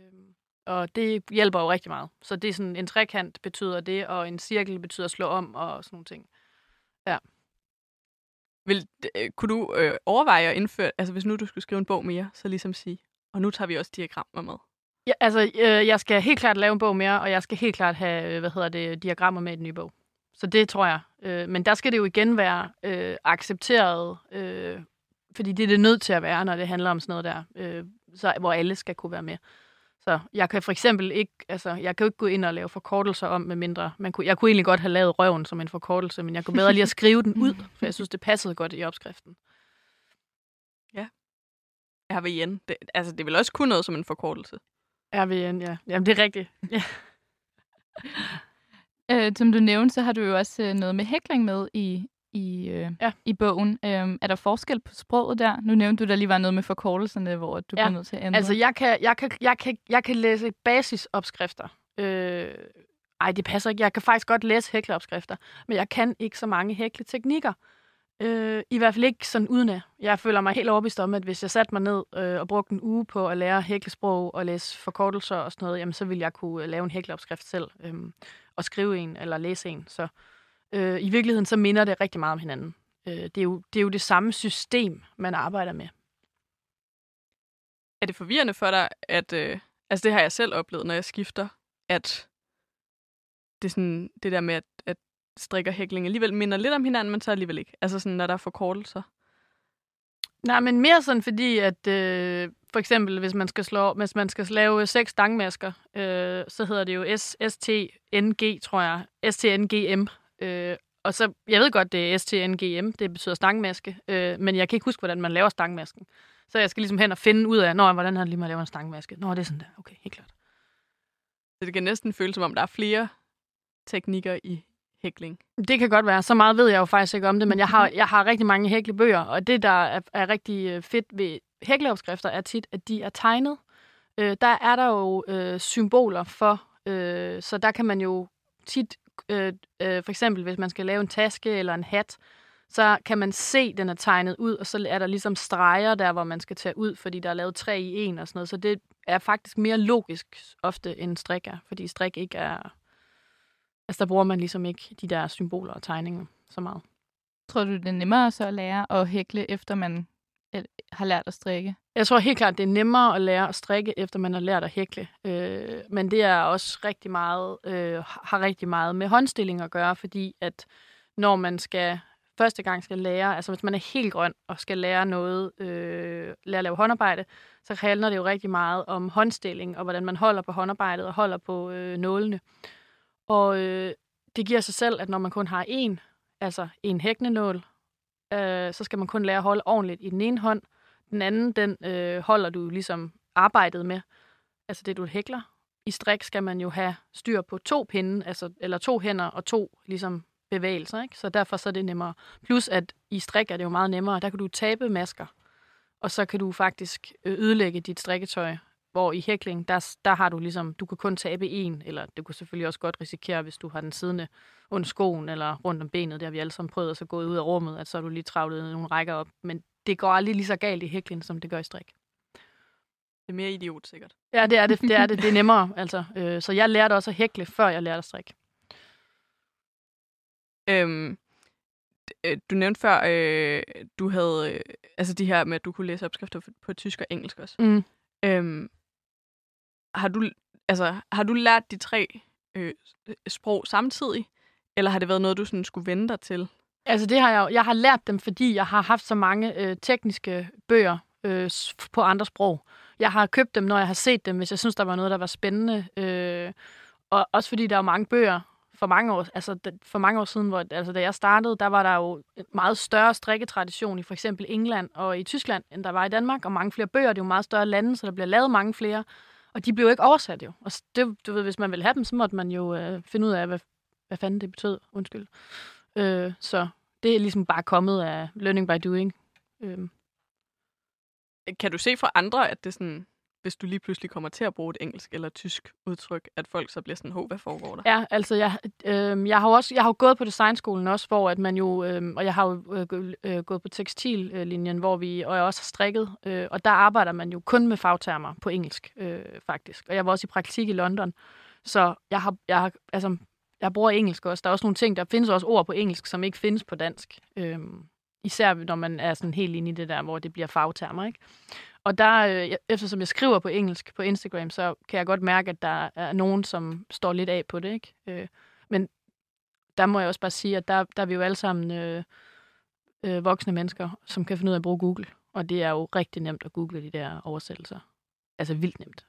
og det hjælper jo rigtig meget. Så det er sådan, en trekant betyder det, og en cirkel betyder slå om, og sådan nogle ting. Ja. Vil, øh, kunne du øh, overveje at indføre, altså hvis nu du skulle skrive en bog mere, så ligesom sige, og nu tager vi også diagrammer med? Ja, altså, øh, jeg skal helt klart lave en bog mere, og jeg skal helt klart have, øh, hvad hedder det, diagrammer med i den nye bog. Så det tror jeg. Øh, men der skal det jo igen være øh, accepteret, øh, fordi det er det nødt til at være, når det handler om sådan noget der, øh, så, hvor alle skal kunne være med. Så jeg kan for eksempel ikke, altså, jeg kan jo ikke gå ind og lave forkortelser om, med mindre. Man kunne, jeg kunne egentlig godt have lavet røven som en forkortelse, men jeg kunne bedre lige at skrive den ud, for jeg synes, det passede godt i opskriften. Ja. RVN. Det, altså, det vil også kunne noget som en forkortelse. RVN, ja. Jamen, det er rigtigt. Ja. øh, som du nævnte, så har du jo også øh, noget med hækling med i, i, øh, ja. i bogen. Øhm, er der forskel på sproget der? Nu nævnte du, der lige var noget med forkortelserne, hvor du ja. bliver nødt til at ændre. Altså, jeg kan, jeg kan, jeg kan, jeg kan læse basisopskrifter. Øh, ej, det passer ikke. Jeg kan faktisk godt læse hækleopskrifter, men jeg kan ikke så mange hækleteknikker. Øh, I hvert fald ikke sådan uden af. Jeg føler mig helt overbevist om, at hvis jeg satte mig ned øh, og brugte en uge på at lære hæklesprog og læse forkortelser og sådan noget, jamen, så ville jeg kunne lave en hækleopskrift selv øh, og skrive en eller læse en. Så øh, i virkeligheden så minder det rigtig meget om hinanden. Øh, det, er jo, det er jo det samme system, man arbejder med. Er det forvirrende for dig, at... Øh, altså det har jeg selv oplevet, når jeg skifter, at det, er sådan, det der med, at, at strik og hækling alligevel minder lidt om hinanden, men så alligevel ikke. Altså sådan, når der er forkortelser. Nej, men mere sådan fordi, at øh, for eksempel, hvis man skal, slå, hvis man skal lave seks stangmasker, øh, så hedder det jo STNG, tror jeg. STNGM. Øh, og så, jeg ved godt, det er STNGM, det betyder stangmaske, øh, men jeg kan ikke huske, hvordan man laver stangmasken. Så jeg skal ligesom hen og finde ud af, Nå, hvordan det lige at lave en stangmaske? Nå, det er sådan der. Okay, helt klart. Så det kan næsten føles, som om der er flere teknikker i hækling. Det kan godt være. Så meget ved jeg jo faktisk ikke om det, men jeg har, jeg har rigtig mange hæklebøger, og det, der er, er rigtig øh, fedt ved hækleopskrifter, er tit, at de er tegnet. Øh, der er der jo øh, symboler for, øh, så der kan man jo tit, øh, øh, for eksempel hvis man skal lave en taske eller en hat, så kan man se, at den er tegnet ud, og så er der ligesom streger der, hvor man skal tage ud, fordi der er lavet tre i en og sådan noget. Så det er faktisk mere logisk ofte, end strik er, fordi strik ikke er Altså, der bruger man ligesom ikke de der symboler og tegninger så meget. Tror du, det er nemmere så at lære at hækle, efter man har lært at strikke? Jeg tror helt klart, det er nemmere at lære at strikke, efter man har lært at hækle. Øh, men det er også rigtig meget, øh, har rigtig meget med håndstilling at gøre, fordi at når man skal første gang skal lære, altså hvis man er helt grøn og skal lære noget, øh, lære at lave håndarbejde, så handler det jo rigtig meget om håndstilling og hvordan man holder på håndarbejdet og holder på øh, nålene. Og øh, det giver sig selv, at når man kun har én, altså en hæknenål øh, så skal man kun lære at holde ordentligt i den ene hånd. Den anden, den øh, holder du ligesom arbejdet med, altså det du hækler. I strik skal man jo have styr på to pinde, altså, eller to hænder og to ligesom, bevægelser, ikke? så derfor så er det nemmere. Plus at i strik er det jo meget nemmere, der kan du tabe masker, og så kan du faktisk ødelægge dit strikketøj hvor i hækling, der, der har du ligesom, du kan kun tabe en, eller du kan selvfølgelig også godt risikere, hvis du har den siddende under skoen eller rundt om benet, der har vi alle sammen prøvet at så gå ud af rummet, at så har du lige travlet nogle rækker op. Men det går aldrig lige så galt i hækling, som det gør i strik. Det er mere idiot, sikkert. Ja, det er det. Det er, det. Det er nemmere. Altså. Øh, så jeg lærte også at hækle, før jeg lærte at strikke. Øhm, øh, du nævnte før, øh, du havde øh, altså de her med, at du kunne læse opskrifter på tysk og engelsk også. Mm. Øhm, har du, altså, har du lært de tre øh, sprog samtidig, eller har det været noget, du sådan skulle vente dig til? Altså det har jeg Jeg har lært dem, fordi jeg har haft så mange øh, tekniske bøger øh, på andre sprog. Jeg har købt dem, når jeg har set dem, hvis jeg synes, der var noget, der var spændende. Øh, og også fordi der er mange bøger for mange år, altså for mange år siden, hvor, altså da jeg startede, der var der jo en meget større strikketradition i for eksempel England og i Tyskland, end der var i Danmark, og mange flere bøger. Det er jo meget større lande, så der bliver lavet mange flere. Og de blev ikke oversat jo. Og det, du ved, hvis man ville have dem, så måtte man jo øh, finde ud af, hvad, hvad fanden det betød. Undskyld. Øh, så det er ligesom bare kommet af learning by doing. Øh. Kan du se fra andre, at det sådan, hvis du lige pludselig kommer til at bruge et engelsk eller tysk udtryk, at folk så bliver sådan, hov, hvad foregår der? Ja, altså jeg, øh, jeg har jo også, jeg har jo gået på designskolen også, hvor at man jo, øh, og jeg har jo øh, øh, gået på tekstillinjen, hvor vi, og jeg også har strikket, øh, og der arbejder man jo kun med fagtermer på engelsk, øh, faktisk. Og jeg var også i praktik i London, så jeg har, jeg har, altså, jeg bruger engelsk også. Der er også nogle ting, der findes også ord på engelsk, som ikke findes på dansk. Øh, især når man er sådan helt inde i det der, hvor det bliver fagtermer, ikke? Og der, øh, eftersom jeg skriver på engelsk på Instagram, så kan jeg godt mærke, at der er nogen, som står lidt af på det. Ikke? Øh, men der må jeg også bare sige, at der, der er vi jo alle sammen øh, øh, voksne mennesker, som kan finde ud af at bruge Google. Og det er jo rigtig nemt at google de der oversættelser. Altså vildt nemt.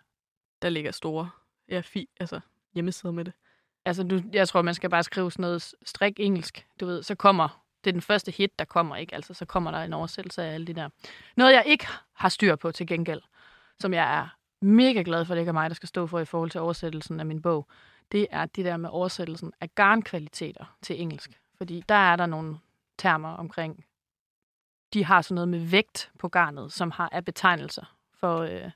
Der ligger store ja, fi, altså hjemmesider med det. Altså, du, jeg tror, man skal bare skrive sådan noget strik engelsk, du ved, så kommer det er den første hit, der kommer, ikke? Altså, så kommer der en oversættelse af alle de der. Noget, jeg ikke har styr på til gengæld, som jeg er mega glad for, at det ikke er mig, der skal stå for i forhold til oversættelsen af min bog, det er det der med oversættelsen af garnkvaliteter til engelsk. Fordi der er der nogle termer omkring, de har sådan noget med vægt på garnet, som har af betegnelser for... Øh,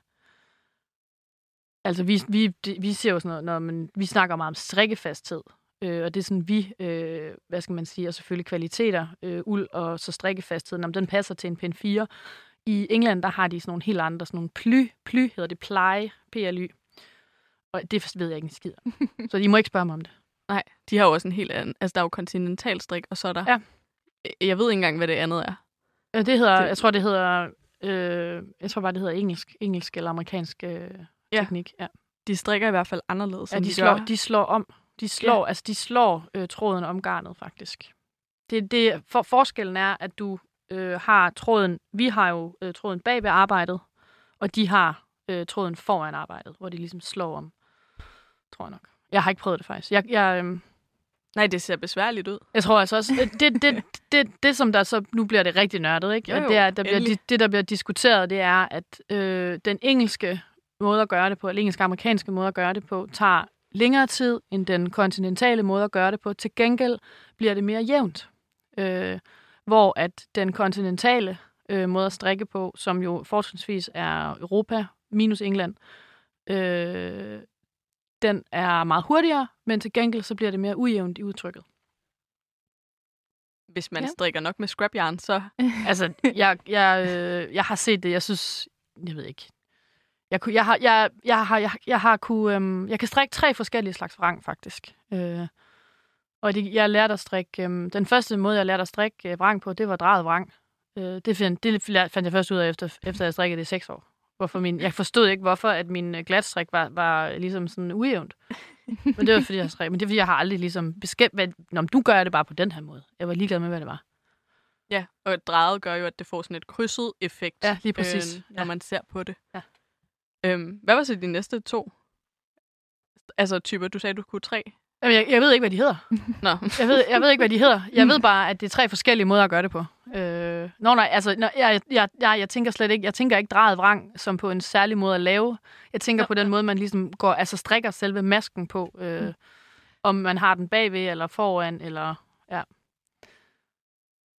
altså, vi, vi, vi ser jo sådan noget, når man, vi snakker meget om strikkefasthed, Øh, og det er sådan, vi, øh, hvad skal man sige, og selvfølgelig kvaliteter, øh, uld og så strikkefastheden, om den passer til en pen 4. I England, der har de sådan nogle helt andre, sådan nogle ply, ply hedder det, ply, PLY. Og det ved jeg ikke en skid om. Så I må ikke spørge mig om det. Nej, de har jo også en helt anden... Altså, der er jo kontinentalstrik, og så er der... Ja. Jeg ved ikke engang, hvad det andet er. Øh, Det hedder, Det- jeg tror, det hedder, øh, jeg tror bare, det hedder engelsk, engelsk eller amerikansk øh, Ja. teknik. Ja. De strikker i hvert fald anderledes, Ja, de, de slår, gør. de slår om. De slår, ja. altså, de slår øh, tråden om garnet, faktisk. Det, det, for, forskellen er, at du øh, har tråden... Vi har jo øh, tråden bag ved arbejdet, og de har øh, tråden foran arbejdet, hvor de ligesom slår om, tror jeg nok. Jeg har ikke prøvet det, faktisk. Jeg, jeg, øh, Nej, det ser besværligt ud. jeg tror altså også, det, det, det, det, det som der så, nu bliver det rigtig nørdet, ikke? Jo, jo, det, er, der bliver, endelig. det, der bliver diskuteret, det er, at øh, den engelske måde at gøre det på, eller engelsk-amerikanske måde at gøre det på, tager længere tid end den kontinentale måde at gøre det på. Til gengæld bliver det mere jævnt. Øh, hvor at den kontinentale øh, måde at strikke på, som jo fortrinsvis er Europa minus England, øh, den er meget hurtigere, men til gengæld så bliver det mere ujævnt i udtrykket. Hvis man Ja. strikker nok med scrapjern, så... Altså, jeg, jeg, øh, jeg har set det. Jeg synes, jeg ved ikke. Jeg, kunne- jeg har, jeg, jeg har, jeg, jeg har kunne, øhm, jeg kan strikke tre forskellige slags vrang, faktisk. Øh, og det, jeg lærte at strikke, øhm, den første måde, jeg lærte at strikke øh, vrang på, det var drejet vrang. Øh, det, find, det fandt jeg først ud af, efter, efter jeg strikkede det i seks år. Hvorfor min, jeg forstod ikke, hvorfor at min øh, glatstrik var, var ligesom sådan ujævnt. Men det var, fordi jeg strikkede. Men det er, fordi jeg har aldrig ligesom beskæmt, hvad, Nå, men du gør det bare på den her måde. Jeg var ligeglad med, hvad det var. Ja, og drejet gør jo, at det får sådan et krydset effekt, Ja, lige præcis. Øh, når Ja. man ser på det. Ja. Øhm, hvad var så de næste to? Altså typer, du sagde, du kunne tre? Jamen, jeg, jeg ved ikke, hvad de hedder. Nå, Jeg ved, jeg ved ikke, hvad de hedder. Jeg ved bare, at det er tre forskellige måder at gøre det på. Øh, nå, nej, altså, nå, jeg, jeg, jeg, jeg tænker slet ikke, jeg tænker ikke drejet vrang som på en særlig måde at lave. Jeg tænker Nå, på den måde, man ligesom går, altså strikker selve masken på. Øh, Mm. Om man har den bagved, eller foran, eller... Ja,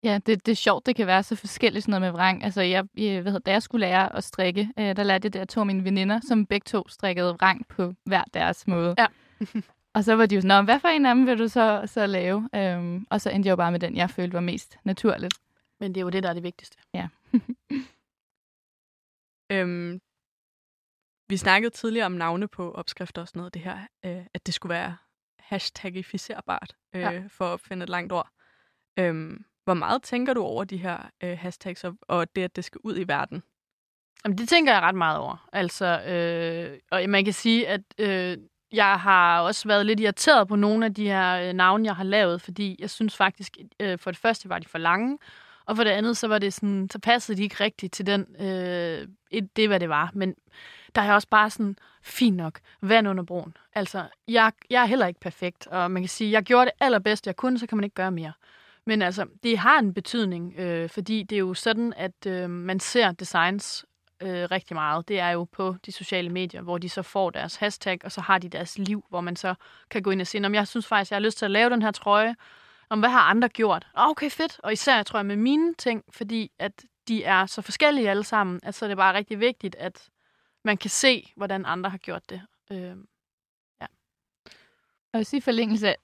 det, det er sjovt, det kan være så forskelligt sådan noget med vrang. Altså, jeg, jeg, hvad hedder, da jeg skulle lære at strikke, øh, der lærte jeg det af to af mine veninder, som begge to strikkede vrang på hver deres måde. Ja. og så var de jo sådan, "Nå, hvad for en af dem vil du så, så lave? Øhm, og så endte jeg jo bare med den, jeg følte var mest naturligt. Men det er jo det, der er det vigtigste. øhm, vi snakkede tidligere om navne på opskrifter og sådan noget, det her, øh, at det skulle være hashtagificerbart, øh, Ja. ja. for at finde et langt ord. Øhm, hvor meget tænker du over de her øh, hashtags, og, og det, at det skal ud i verden? Jamen, det tænker jeg ret meget over. Altså, øh, og man kan sige, at øh, jeg har også været lidt irriteret på nogle af de her øh, navne, jeg har lavet, fordi jeg synes faktisk, øh, for det første var de for lange, og for det andet, så var det sådan, så passede de ikke rigtigt til den, øh, et, det, hvad det var. Men der er også bare sådan, fint nok, vand under broen. Altså, jeg, jeg er heller ikke perfekt, og man kan sige, jeg gjorde det allerbedste, jeg kunne, så kan man ikke gøre mere. Men altså, det har en betydning, øh, fordi det er jo sådan, at øh, man ser designs øh, rigtig meget. Det er jo på de sociale medier, hvor de så får deres hashtag, og så har de deres liv, hvor man så kan gå ind og sige, om jeg synes faktisk, jeg har lyst til at lave den her trøje, om hvad har andre gjort? Okay, fedt. Og især, tror jeg, med mine ting, fordi at de er så forskellige alle sammen, at så er det bare rigtig vigtigt, at man kan se, hvordan andre har gjort det. Øh, Og i forlængelse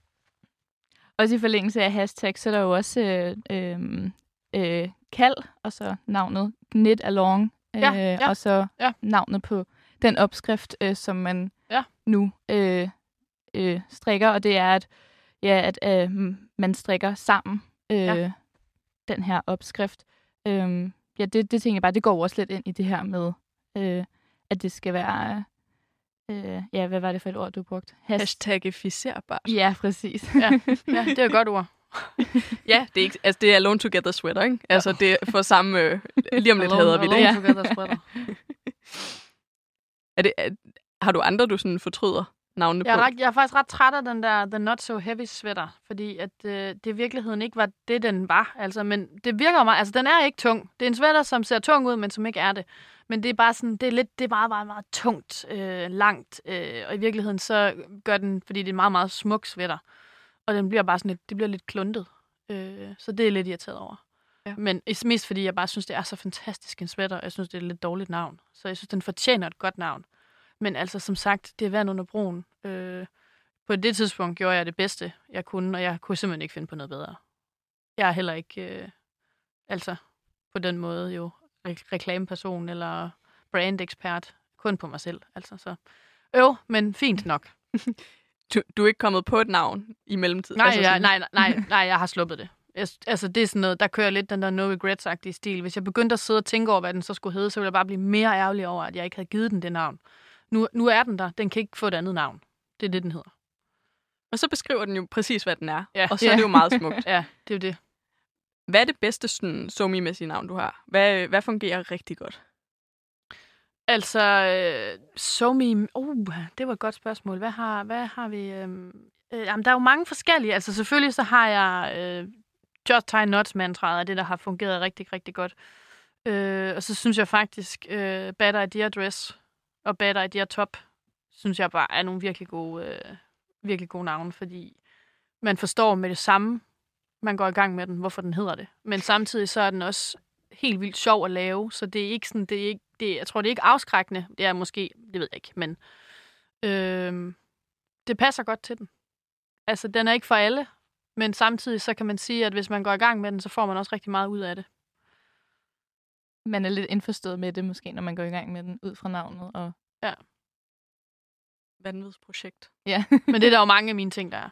også i forlængelse af hashtag, så er der jo også øh, øh, øh, kald, og så navnet knit along, øh, Ja, ja, og så ja. navnet på den opskrift, øh, som man Ja. nu øh, øh, strikker, og det er, at, ja, at øh, man strikker sammen øh, Ja. den her opskrift. Øh, ja, det, det tænker jeg bare, det går også lidt ind i det her med, øh, at det skal være, øh, ja, hvad var det for et ord, du brugte? Has- Hashtagificerbart. Ja, præcis. ja, ja, det er et godt ord. Ja, det er, ikke, altså, det er Alone Together Sweater, ikke? Altså, det er for samme... Øh, lige om lidt hader vi det. Alone together spreader. Er det er, har du andre, du sådan fortryder navnene Jeg er, på? ret, jeg er faktisk ret træt af den der The Not So Heavy sweater, fordi at øh, det i virkeligheden ikke var det, den var. Altså, men det virker meget, altså den er ikke tung. Det er en sweater, som ser tung ud, men som ikke er det. Men det er bare sådan, det er lidt, det er meget, meget, meget tungt, øh, langt, øh, og i virkeligheden så gør den, fordi det er en meget, meget smuk sweater, og den bliver bare sådan lidt, det bliver lidt kluntet. Øh, så det er jeg lidt irriteret over. Ja. Men mest fordi, jeg bare synes, det er så fantastisk en sweater, og jeg synes, det er et lidt dårligt navn. Så jeg synes, den fortjener et godt navn. Men altså, som sagt, det er vand under broen. Øh, på det tidspunkt gjorde jeg det bedste, jeg kunne, og jeg kunne simpelthen ikke finde på noget bedre. Jeg er heller ikke, øh, altså på den måde jo, re- reklameperson eller brandekspert. Kun på mig selv, altså så. Jo, men fint nok. Du, du er ikke kommet på et navn i mellemtiden? Nej, altså jeg, sådan- nej, nej, nej, jeg har sluppet det. Jeg, altså, det er sådan noget, der kører lidt den der no regrets-agtige stil. Hvis jeg begyndte at sidde og tænke over, hvad den så skulle hedde, så ville jeg bare blive mere ærgerlig over, at jeg ikke havde givet den det navn. Nu, nu er den der. Den kan ikke få et andet navn. Det er det, den hedder. Og så beskriver den jo præcis, hvad den er. Ja. Og så er Ja. det jo meget smukt. Ja, det er jo det. Hvad er det bedste sådan, somi-mæssige navn, du har? Hvad, hvad fungerer rigtig godt? Altså, øh, SoMe... Uh, det var et godt spørgsmål. Hvad har, hvad har vi... Øh, øh, jamen, der er jo mange forskellige. Altså, selvfølgelig så har jeg øh, Just Tie Knots mantraet, er det, der har fungeret rigtig, rigtig godt. Øh, og så synes jeg faktisk, øh, Bad Idea Dress og Bad Idea Top, synes jeg bare er nogle virkelig gode, øh, virkelig gode navne, fordi man forstår med det samme, man går i gang med den, hvorfor den hedder det. Men samtidig så er den også helt vildt sjov at lave, så det er ikke sådan, det er ikke, det, jeg tror, det er ikke afskrækkende. Det er måske, det ved jeg ikke, men øh, det passer godt til den. Altså, den er ikke for alle, men samtidig så kan man sige, at hvis man går i gang med den, så får man også rigtig meget ud af det. Man er lidt indforstået med det måske, når man går i gang med den ud fra navnet. Og... Vanvidsprojekt. Ja. Men det er der jo mange af mine ting, der er.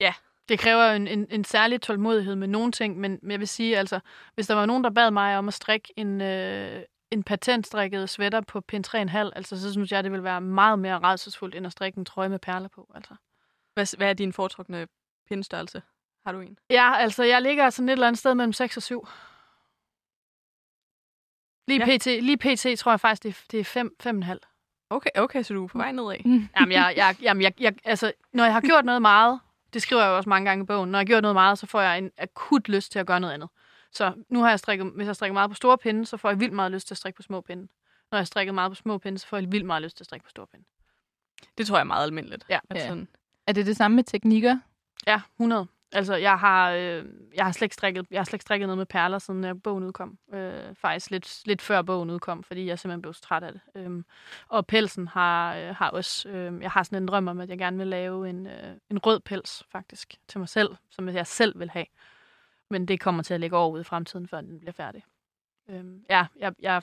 Ja. Det kræver en, en, en særlig tålmodighed med nogle ting, men jeg vil sige, altså, hvis der var nogen, der bad mig om at strikke en, øh, en patentstrikket sweater på pin 3,5, altså, så synes jeg, det ville være meget mere redselsfuldt, end at strikke en trøje med perler på. Altså. Hvad, hvad er din foretrukne pindstørrelse? Har du en? Ja, altså, jeg ligger sådan et eller andet sted mellem 6 og 7. Lige, Ja. pt, lige pt tror jeg faktisk, det er, det er 5, 5,5. Okay, okay, så du er på vej nedad. Jamen, jeg, jeg, jamen jeg, jeg, altså, når jeg har gjort noget meget, det skriver jeg jo også mange gange i bogen, når jeg har gjort noget meget, så får jeg en akut lyst til at gøre noget andet. Så nu har jeg strikket, hvis jeg strikker meget på store pinde, så får jeg vildt meget lyst til at strikke på små pinde. Når jeg strikker meget på små pinde, så får jeg vildt meget lyst til at strikke på store pinde. Det tror jeg er meget almindeligt. Ja. At Ja. sådan, Er det det samme med teknikker? Ja, 100. Altså, jeg har, øh, jeg har slet ikke strikket, jeg har slet ikke strikket noget med perler, siden øh, bogen udkom. Øh, faktisk lidt, lidt før bogen udkom, fordi jeg simpelthen blev så træt af det. Øhm, og pelsen har, øh, har også... Øh, jeg har sådan en drøm om, at jeg gerne vil lave en, øh, en rød pels, faktisk, til mig selv, som jeg selv vil have. Men det kommer til at ligge over ude i fremtiden, før den bliver færdig. Øhm, ja, jeg, jeg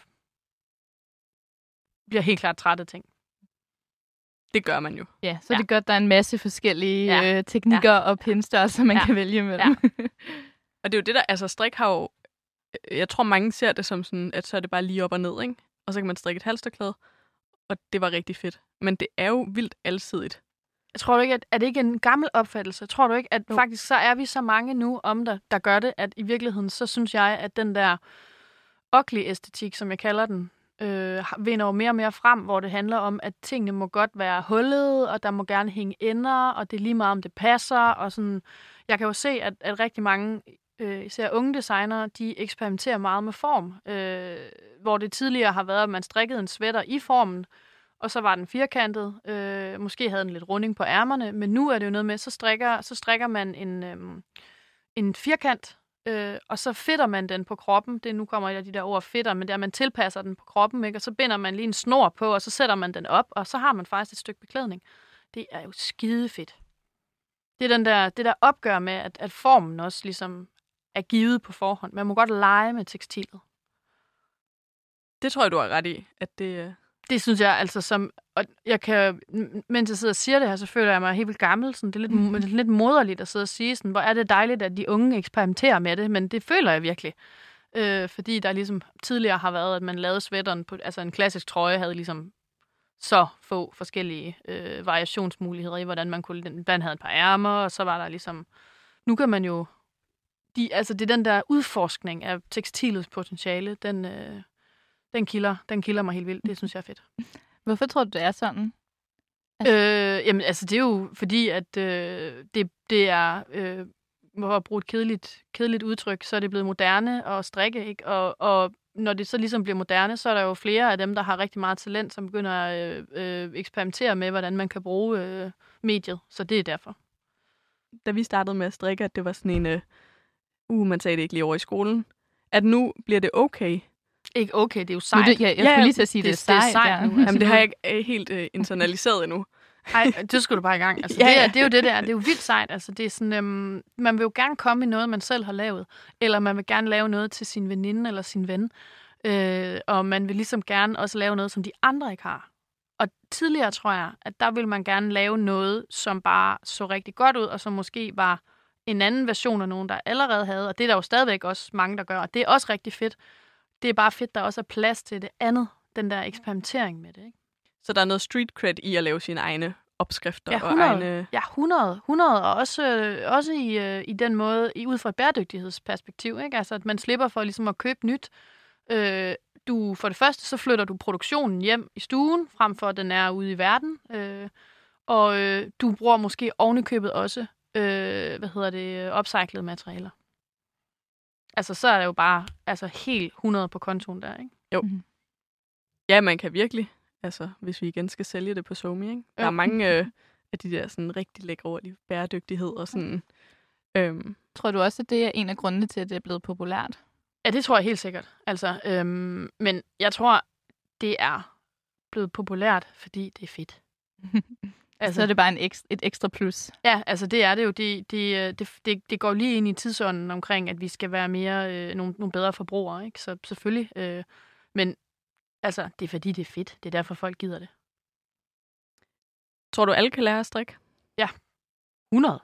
bliver helt klart træt af ting det gør man jo. Ja, så Ja. det godt, der er en masse forskellige Ja. øh, teknikker ja. og pinstørrelser, man Ja. ja. kan vælge mellem. Ja. Og det er jo det der, altså strik har jo, jeg tror mange ser det som sådan, at så er det bare lige op og ned, ikke? Og så kan man strikke et halsterklæde, og det var rigtig fedt. Men det er jo vildt alsidigt. Jeg tror du ikke, at er det ikke en gammel opfattelse? Tror du ikke, at Jo. faktisk så er vi så mange nu om der, der gør det, at i virkeligheden, så synes jeg, at den der ugly æstetik, som jeg kalder den, øh, vinder jo mere og mere frem, hvor det handler om, at tingene må godt være hullet, og der må gerne hænge ender, og det er lige meget, om det passer, og sådan. Jeg kan jo se, at, at rigtig mange, øh, især unge designere, de eksperimenterer meget med form, øh, hvor det tidligere har været, at man strikkede en sweater i formen, og så var den firkantet. Øh, måske havde den lidt runding på ærmerne, men nu er det jo noget med, så strikker, så strikker man en, øh, en firkant, øh, og så fitter man den på kroppen. Det nu kommer jeg de der ord fitter, men det er, at man tilpasser den på kroppen, ikke? og så binder man lige en snor på, og så sætter man den op, og så har man faktisk et stykke beklædning. Det er jo skide fedt. Det er den der, det der opgør med, at, at formen også ligesom er givet på forhånd. Man må godt lege med tekstilet. Det tror jeg, du har ret i, at det... Øh, det synes jeg altså som... Og jeg kan, mens jeg sidder og siger det her, så føler jeg mig helt vildt gammel. Sådan, det er lidt, er lidt moderligt at sidde og sige, sådan, hvor er det dejligt, at de unge eksperimenterer med det, men det føler jeg virkelig. Øh, fordi der ligesom tidligere har været, at man lavede sweateren på... Altså en klassisk trøje havde ligesom så få forskellige øh, variationsmuligheder i, hvordan man kunne... Den blandt havde et par ærmer, og så var der ligesom... Nu kan man jo... De, altså det er den der udforskning af tekstilets potentiale, den, øh, den, kilder, den kilder mig helt vildt. Det synes jeg er fedt. Hvorfor tror du, det er sådan? Øh, jamen, altså, det er jo fordi, at øh, det, det er, øh, for at bruge et kedeligt, kedeligt udtryk, så er det blevet moderne at strikke, ikke? Og, og når det så ligesom bliver moderne, så er der jo flere af dem, der har rigtig meget talent, som begynder at øh, øh, eksperimentere med, hvordan man kan bruge øh, mediet. Så det er derfor. Da vi startede med at strikke, at det var sådan en... Øh, uh, man sagde det ikke lige over i skolen. At nu bliver det okay. Ikke okay, det er jo Nu, sejt. det, jeg, jeg Ja, skulle lige til at sige, det- det, er det er sejt. sejt ja. nu, altså. Jamen, det har jeg ikke øh, helt øh, internaliseret endnu. Ej, det skulle du bare i gang. Altså, Ja, ja, det, er, ja. det er jo det der. Det er jo vildt sejt. Altså, det er sådan, øhm, man vil jo gerne komme i noget, man selv har lavet. Eller man vil gerne lave noget til sin veninde eller sin ven. Øh, og man vil ligesom gerne også lave noget, som de andre ikke har. Og tidligere tror jeg, at der ville man gerne lave noget, som bare så rigtig godt ud, og som måske var en anden version af nogen, der allerede havde. Og det er der jo stadigvæk også mange, der gør. Og det er også rigtig fedt. Det er bare fedt, der også er plads til det andet. Den der eksperimentering med det, ikke? Så der er noget street cred i at lave sine egne opskrifter Ja, og 100. egne... Ja, 100. 100, og også, øh, også i, øh, i den måde, i, ud fra et bæredygtighedsperspektiv, ikke? Altså, at man slipper for ligesom at købe nyt. Øh, du, for det første, så flytter du produktionen hjem i stuen, frem for at den er ude i verden. Øh, og øh, du bruger måske ovenikøbet også, øh, hvad hedder det, upcyclede materialer. Altså, så er det jo bare altså, helt 100 på kontoen der, ikke? Ja, man kan virkelig. Altså, hvis vi igen skal sælge det på Somi, ikke? Der Jo. er mange øh, af de der sådan rigtig lækre ord bæredygtighed og sådan... Øhm, Tror du også, at det er en af grundene til, at det er blevet populært? Ja, det tror jeg helt sikkert. Altså, øhm, men jeg tror, det er blevet populært, fordi det er fedt. Altså, så er det bare en ekstra, et ekstra plus. Ja, altså det er det jo. Det, det, øh, det, det, det går lige ind i tidsånden omkring, at vi skal være mere øh, nogle, nogle bedre forbrugere, ikke? Så selvfølgelig. Øh, men altså, det er fordi, det er fedt. Det er derfor, folk gider det. tror du, alle kan lære at strikke? 100.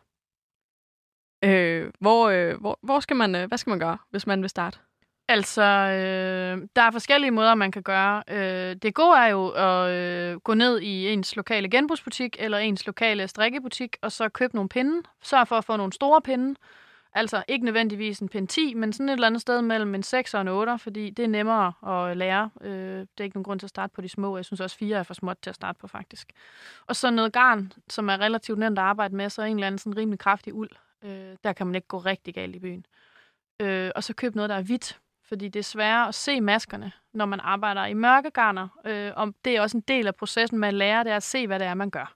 Øh, hvor, øh, hvor, hvor skal man, øh, hvad skal man gøre, hvis man vil starte? Altså, øh, der er forskellige måder, man kan gøre. Øh, det gode er jo at øh, gå ned i ens lokale genbrugsbutik eller ens lokale strikkebutik, og så købe nogle pinde. Sørg for at få nogle store pinde. Altså ikke nødvendigvis en pind 10, men sådan et eller andet sted mellem en 6 og en 8, fordi det er nemmere at lære. Øh, det er ikke nogen grund til at starte på de små. Jeg synes også, 4 er for småt til at starte på, faktisk. Og så noget garn, som er relativt nemt at arbejde med, så en eller anden sådan rimelig kraftig uld. Øh, der kan man ikke gå rigtig galt i byen. Øh, og så køb noget, der er hvidt, fordi det er sværere at se maskerne, når man arbejder i mørkegarner. Øh, og det er også en del af processen med at lære, det er at se, hvad det er, man gør.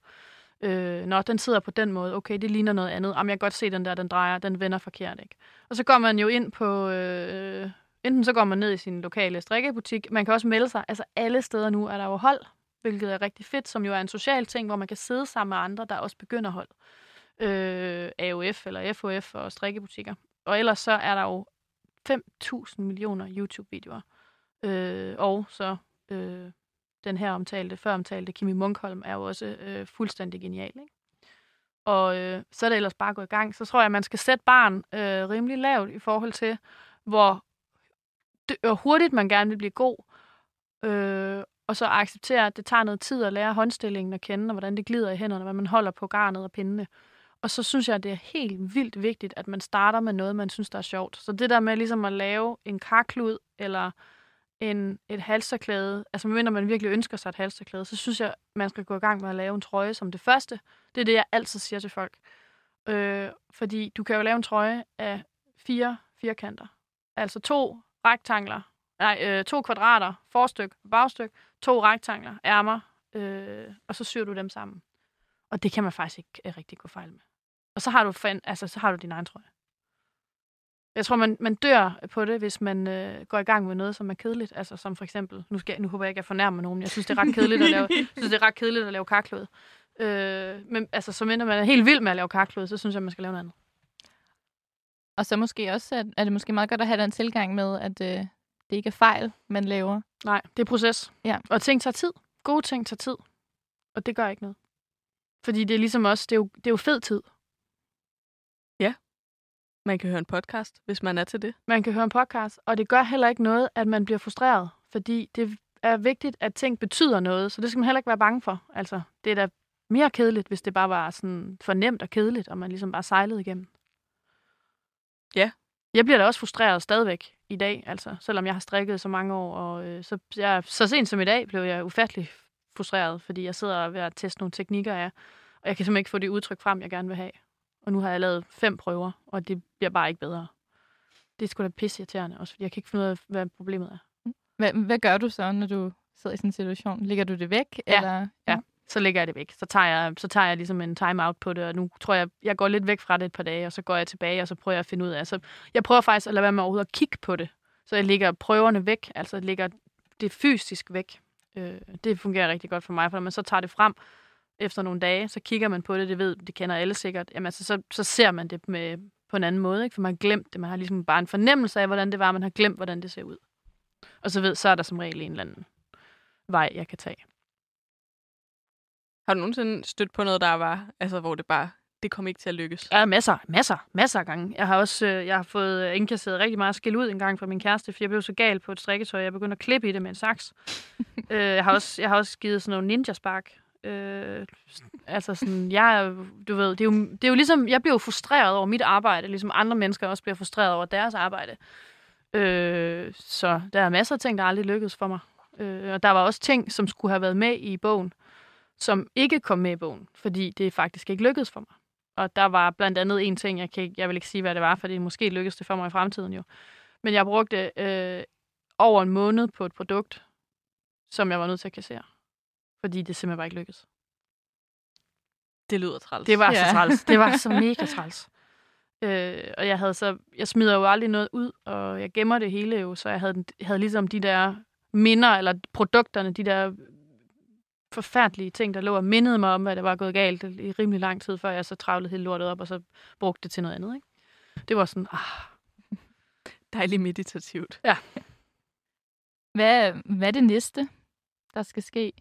Øh, når den sidder på den måde, okay, det ligner noget andet. Jamen, jeg kan godt se, den der, den drejer, den vender forkert, ikke? Og så går man jo ind på... Øh, enten så går man ned i sin lokale strikkebutik. Man kan også melde sig. Altså, alle steder nu er der jo hold, hvilket er rigtig fedt, som jo er en social ting, hvor man kan sidde sammen med andre, der også begynder hold. Øh, AOF eller FOF og strikkebutikker. Og ellers så er der jo 5.000 millioner YouTube-videoer. Øh, og så øh, den her omtalte, før omtalte Kimi Munkholm er jo også øh, fuldstændig genial. Ikke? Og øh, så er det ellers bare gået gå i gang. Så tror jeg, at man skal sætte barn øh, rimelig lavt i forhold til, hvor, hvor hurtigt man gerne vil blive god. Øh, og så acceptere, at det tager noget tid at lære håndstillingen at kende, og hvordan det glider i hænderne, hvad man holder på garnet og pindene. Og så synes jeg, at det er helt vildt vigtigt, at man starter med noget, man synes, der er sjovt. Så det der med ligesom at lave en karklud eller en, et halsterklæde, altså medmindre man virkelig ønsker sig et halsterklæde, så synes jeg, man skal gå i gang med at lave en trøje som det første. Det er det, jeg altid siger til folk. Øh, fordi du kan jo lave en trøje af fire firkanter. Altså to rektangler, nej, øh, to kvadrater, forstyk, bagstyk, to rektangler, ærmer, øh, og så syr du dem sammen. Og det kan man faktisk ikke øh, rigtig gå fejl med. Og så har du, fan, altså, så har du din egen trøje. Jeg tror, man, man dør på det, hvis man øh, går i gang med noget, som er kedeligt. Altså som for eksempel, nu, skal, nu håber jeg ikke, jeg fornærmer nogen, jeg synes, det er ret kedeligt at lave, synes, det er ret kedeligt at lave karklud. Øh, men altså, så mindre man er helt vild med at lave karklud, så synes jeg, man skal lave noget andet. Og så måske også, at, er det måske meget godt at have den tilgang med, at øh, det ikke er fejl, man laver. Nej, det er proces. Ja. Og ting tager tid. Gode ting tager tid. Og det gør ikke noget. Fordi det er ligesom også, det er jo, det er jo fed tid. Man kan høre en podcast, hvis man er til det. Man kan høre en podcast, og det gør heller ikke noget, at man bliver frustreret. Fordi det er vigtigt, at ting betyder noget, så det skal man heller ikke være bange for. Altså, det er da mere kedeligt, hvis det bare var sådan for nemt og kedeligt, og man ligesom bare sejlede igennem. Ja. Jeg bliver da også frustreret stadigvæk i dag, altså, selvom jeg har strikket så mange år, og øh, så, jeg, så sent som i dag blev jeg ufattelig frustreret, fordi jeg sidder og er ved at teste nogle teknikker af, og jeg kan simpelthen ikke få det udtryk frem, jeg gerne vil have. Og nu har jeg lavet fem prøver, og det bliver bare ikke bedre. Det er sgu da pisseirriterende også, fordi jeg kan ikke finde ud af, hvad problemet er. Hvad, hvad gør du så, når du sidder i sådan en situation? Ligger du det væk? Ja, Eller? ja. Så lægger jeg det væk. Så tager jeg, så tager jeg ligesom en time-out på det, og nu tror jeg, jeg går lidt væk fra det et par dage, og så går jeg tilbage, og så prøver jeg at finde ud af. Så jeg prøver faktisk at lade være med overhovedet at kigge på det. Så jeg lægger prøverne væk, altså lægger det fysisk væk. Øh, det fungerer rigtig godt for mig, for når man så tager det frem, efter nogle dage, så kigger man på det, det ved, det kender alle sikkert, jamen altså, så, så ser man det med, på en anden måde, ikke? for man har glemt det, man har ligesom bare en fornemmelse af, hvordan det var, man har glemt, hvordan det ser ud. Og så ved, så er der som regel en eller anden vej, jeg kan tage. Har du nogensinde stødt på noget, der var, altså hvor det bare, det kom ikke til at lykkes? Ja, masser, masser, masser af gange. Jeg har også øh, jeg har fået indkasseret rigtig meget skil ud en gang fra min kæreste, for jeg blev så gal på et strikketøj, jeg begyndte at klippe i det med en saks. øh, jeg, har også, jeg har også givet sådan nogle ninja-spark. Øh, altså sådan, jeg, du ved, det er, jo, det er jo ligesom, jeg bliver jo frustreret over mit arbejde, ligesom andre mennesker også bliver frustreret over deres arbejde. Øh, så der er masser af ting, der aldrig lykkedes for mig. Øh, og der var også ting, som skulle have været med i bogen, som ikke kom med i bogen, fordi det faktisk ikke lykkedes for mig. Og der var blandt andet en ting, jeg, kan, jeg vil ikke sige, hvad det var, fordi måske lykkedes det for mig i fremtiden jo. Men jeg brugte øh, over en måned på et produkt, som jeg var nødt til at kassere. Fordi det simpelthen bare ikke lykkedes. Det lyder træls. Det var ja. så træls. Det var så mega træls. Øh, og jeg havde så, jeg smider jo aldrig noget ud, og jeg gemmer det hele jo, så jeg havde, jeg havde ligesom de der minder, eller produkterne, de der forfærdelige ting, der lå og mindede mig om, at det var gået galt i rimelig lang tid, før jeg så travlede hele lortet op, og så brugte det til noget andet. Ikke? Det var sådan, ah. Dejligt meditativt. Ja. Hvad, hvad er det næste, der skal ske?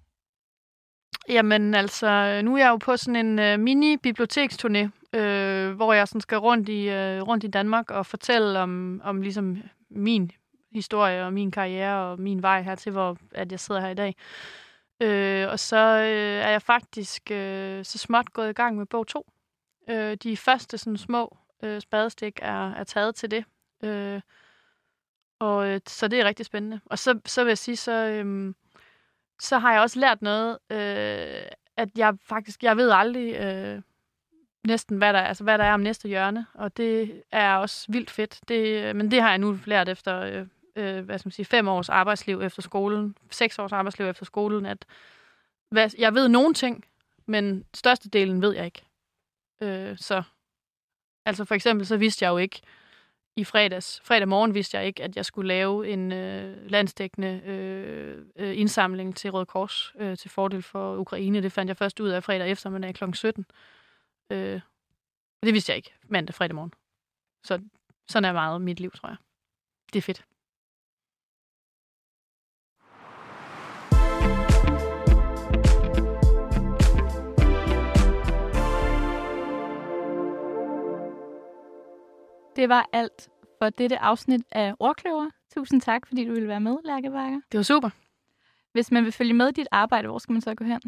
Jamen altså, nu er jeg jo på sådan en øh, mini-biblioteksturné, øh, hvor jeg sådan skal rundt i, øh, rundt i Danmark og fortælle om, om ligesom min historie og min karriere og min vej hertil, hvor at jeg sidder her i dag. Øh, og så øh, er jeg faktisk øh, så småt gået i gang med bog 2. Øh, de første sådan små øh, spadestik er, er taget til det. Øh, og øh, så det er rigtig spændende. Og så, så vil jeg sige, så, øh, så har jeg også lært noget, øh, at jeg faktisk, jeg ved aldrig øh, næsten, hvad der, altså, hvad der er om næste hjørne, og det er også vildt fedt. Det, øh, men det har jeg nu lært efter øh, øh, hvad skal man sige, fem års arbejdsliv efter skolen, seks års arbejdsliv efter skolen, at hvad, jeg ved nogle ting, men størstedelen ved jeg ikke. Øh, så altså for eksempel, så vidste jeg jo ikke i fredags, fredag morgen vidste jeg ikke, at jeg skulle lave en øh, landsdækkende øh, øh, indsamling til Røde Kors øh, til fordel for Ukraine. Det fandt jeg først ud af fredag eftermiddag kl. 17. Øh, det vidste jeg ikke mandag, fredag morgen. Så sådan er meget mit liv, tror jeg. Det er fedt. Det var alt for dette afsnit af Ordkløver. Tusind tak, fordi du ville være med, Lærke Bakker. Det var super. Hvis man vil følge med i dit arbejde, hvor skal man så gå hen?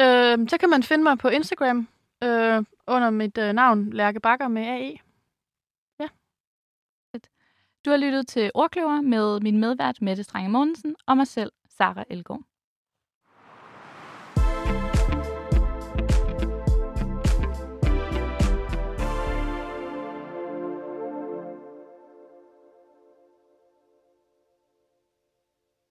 Øh, så kan man finde mig på Instagram øh, under mit øh, navn, Lærke Bakker med AE. Ja. Du har lyttet til Ordkløver med min medvært Mette Strange Mortensen og mig selv, Sara Elgaard.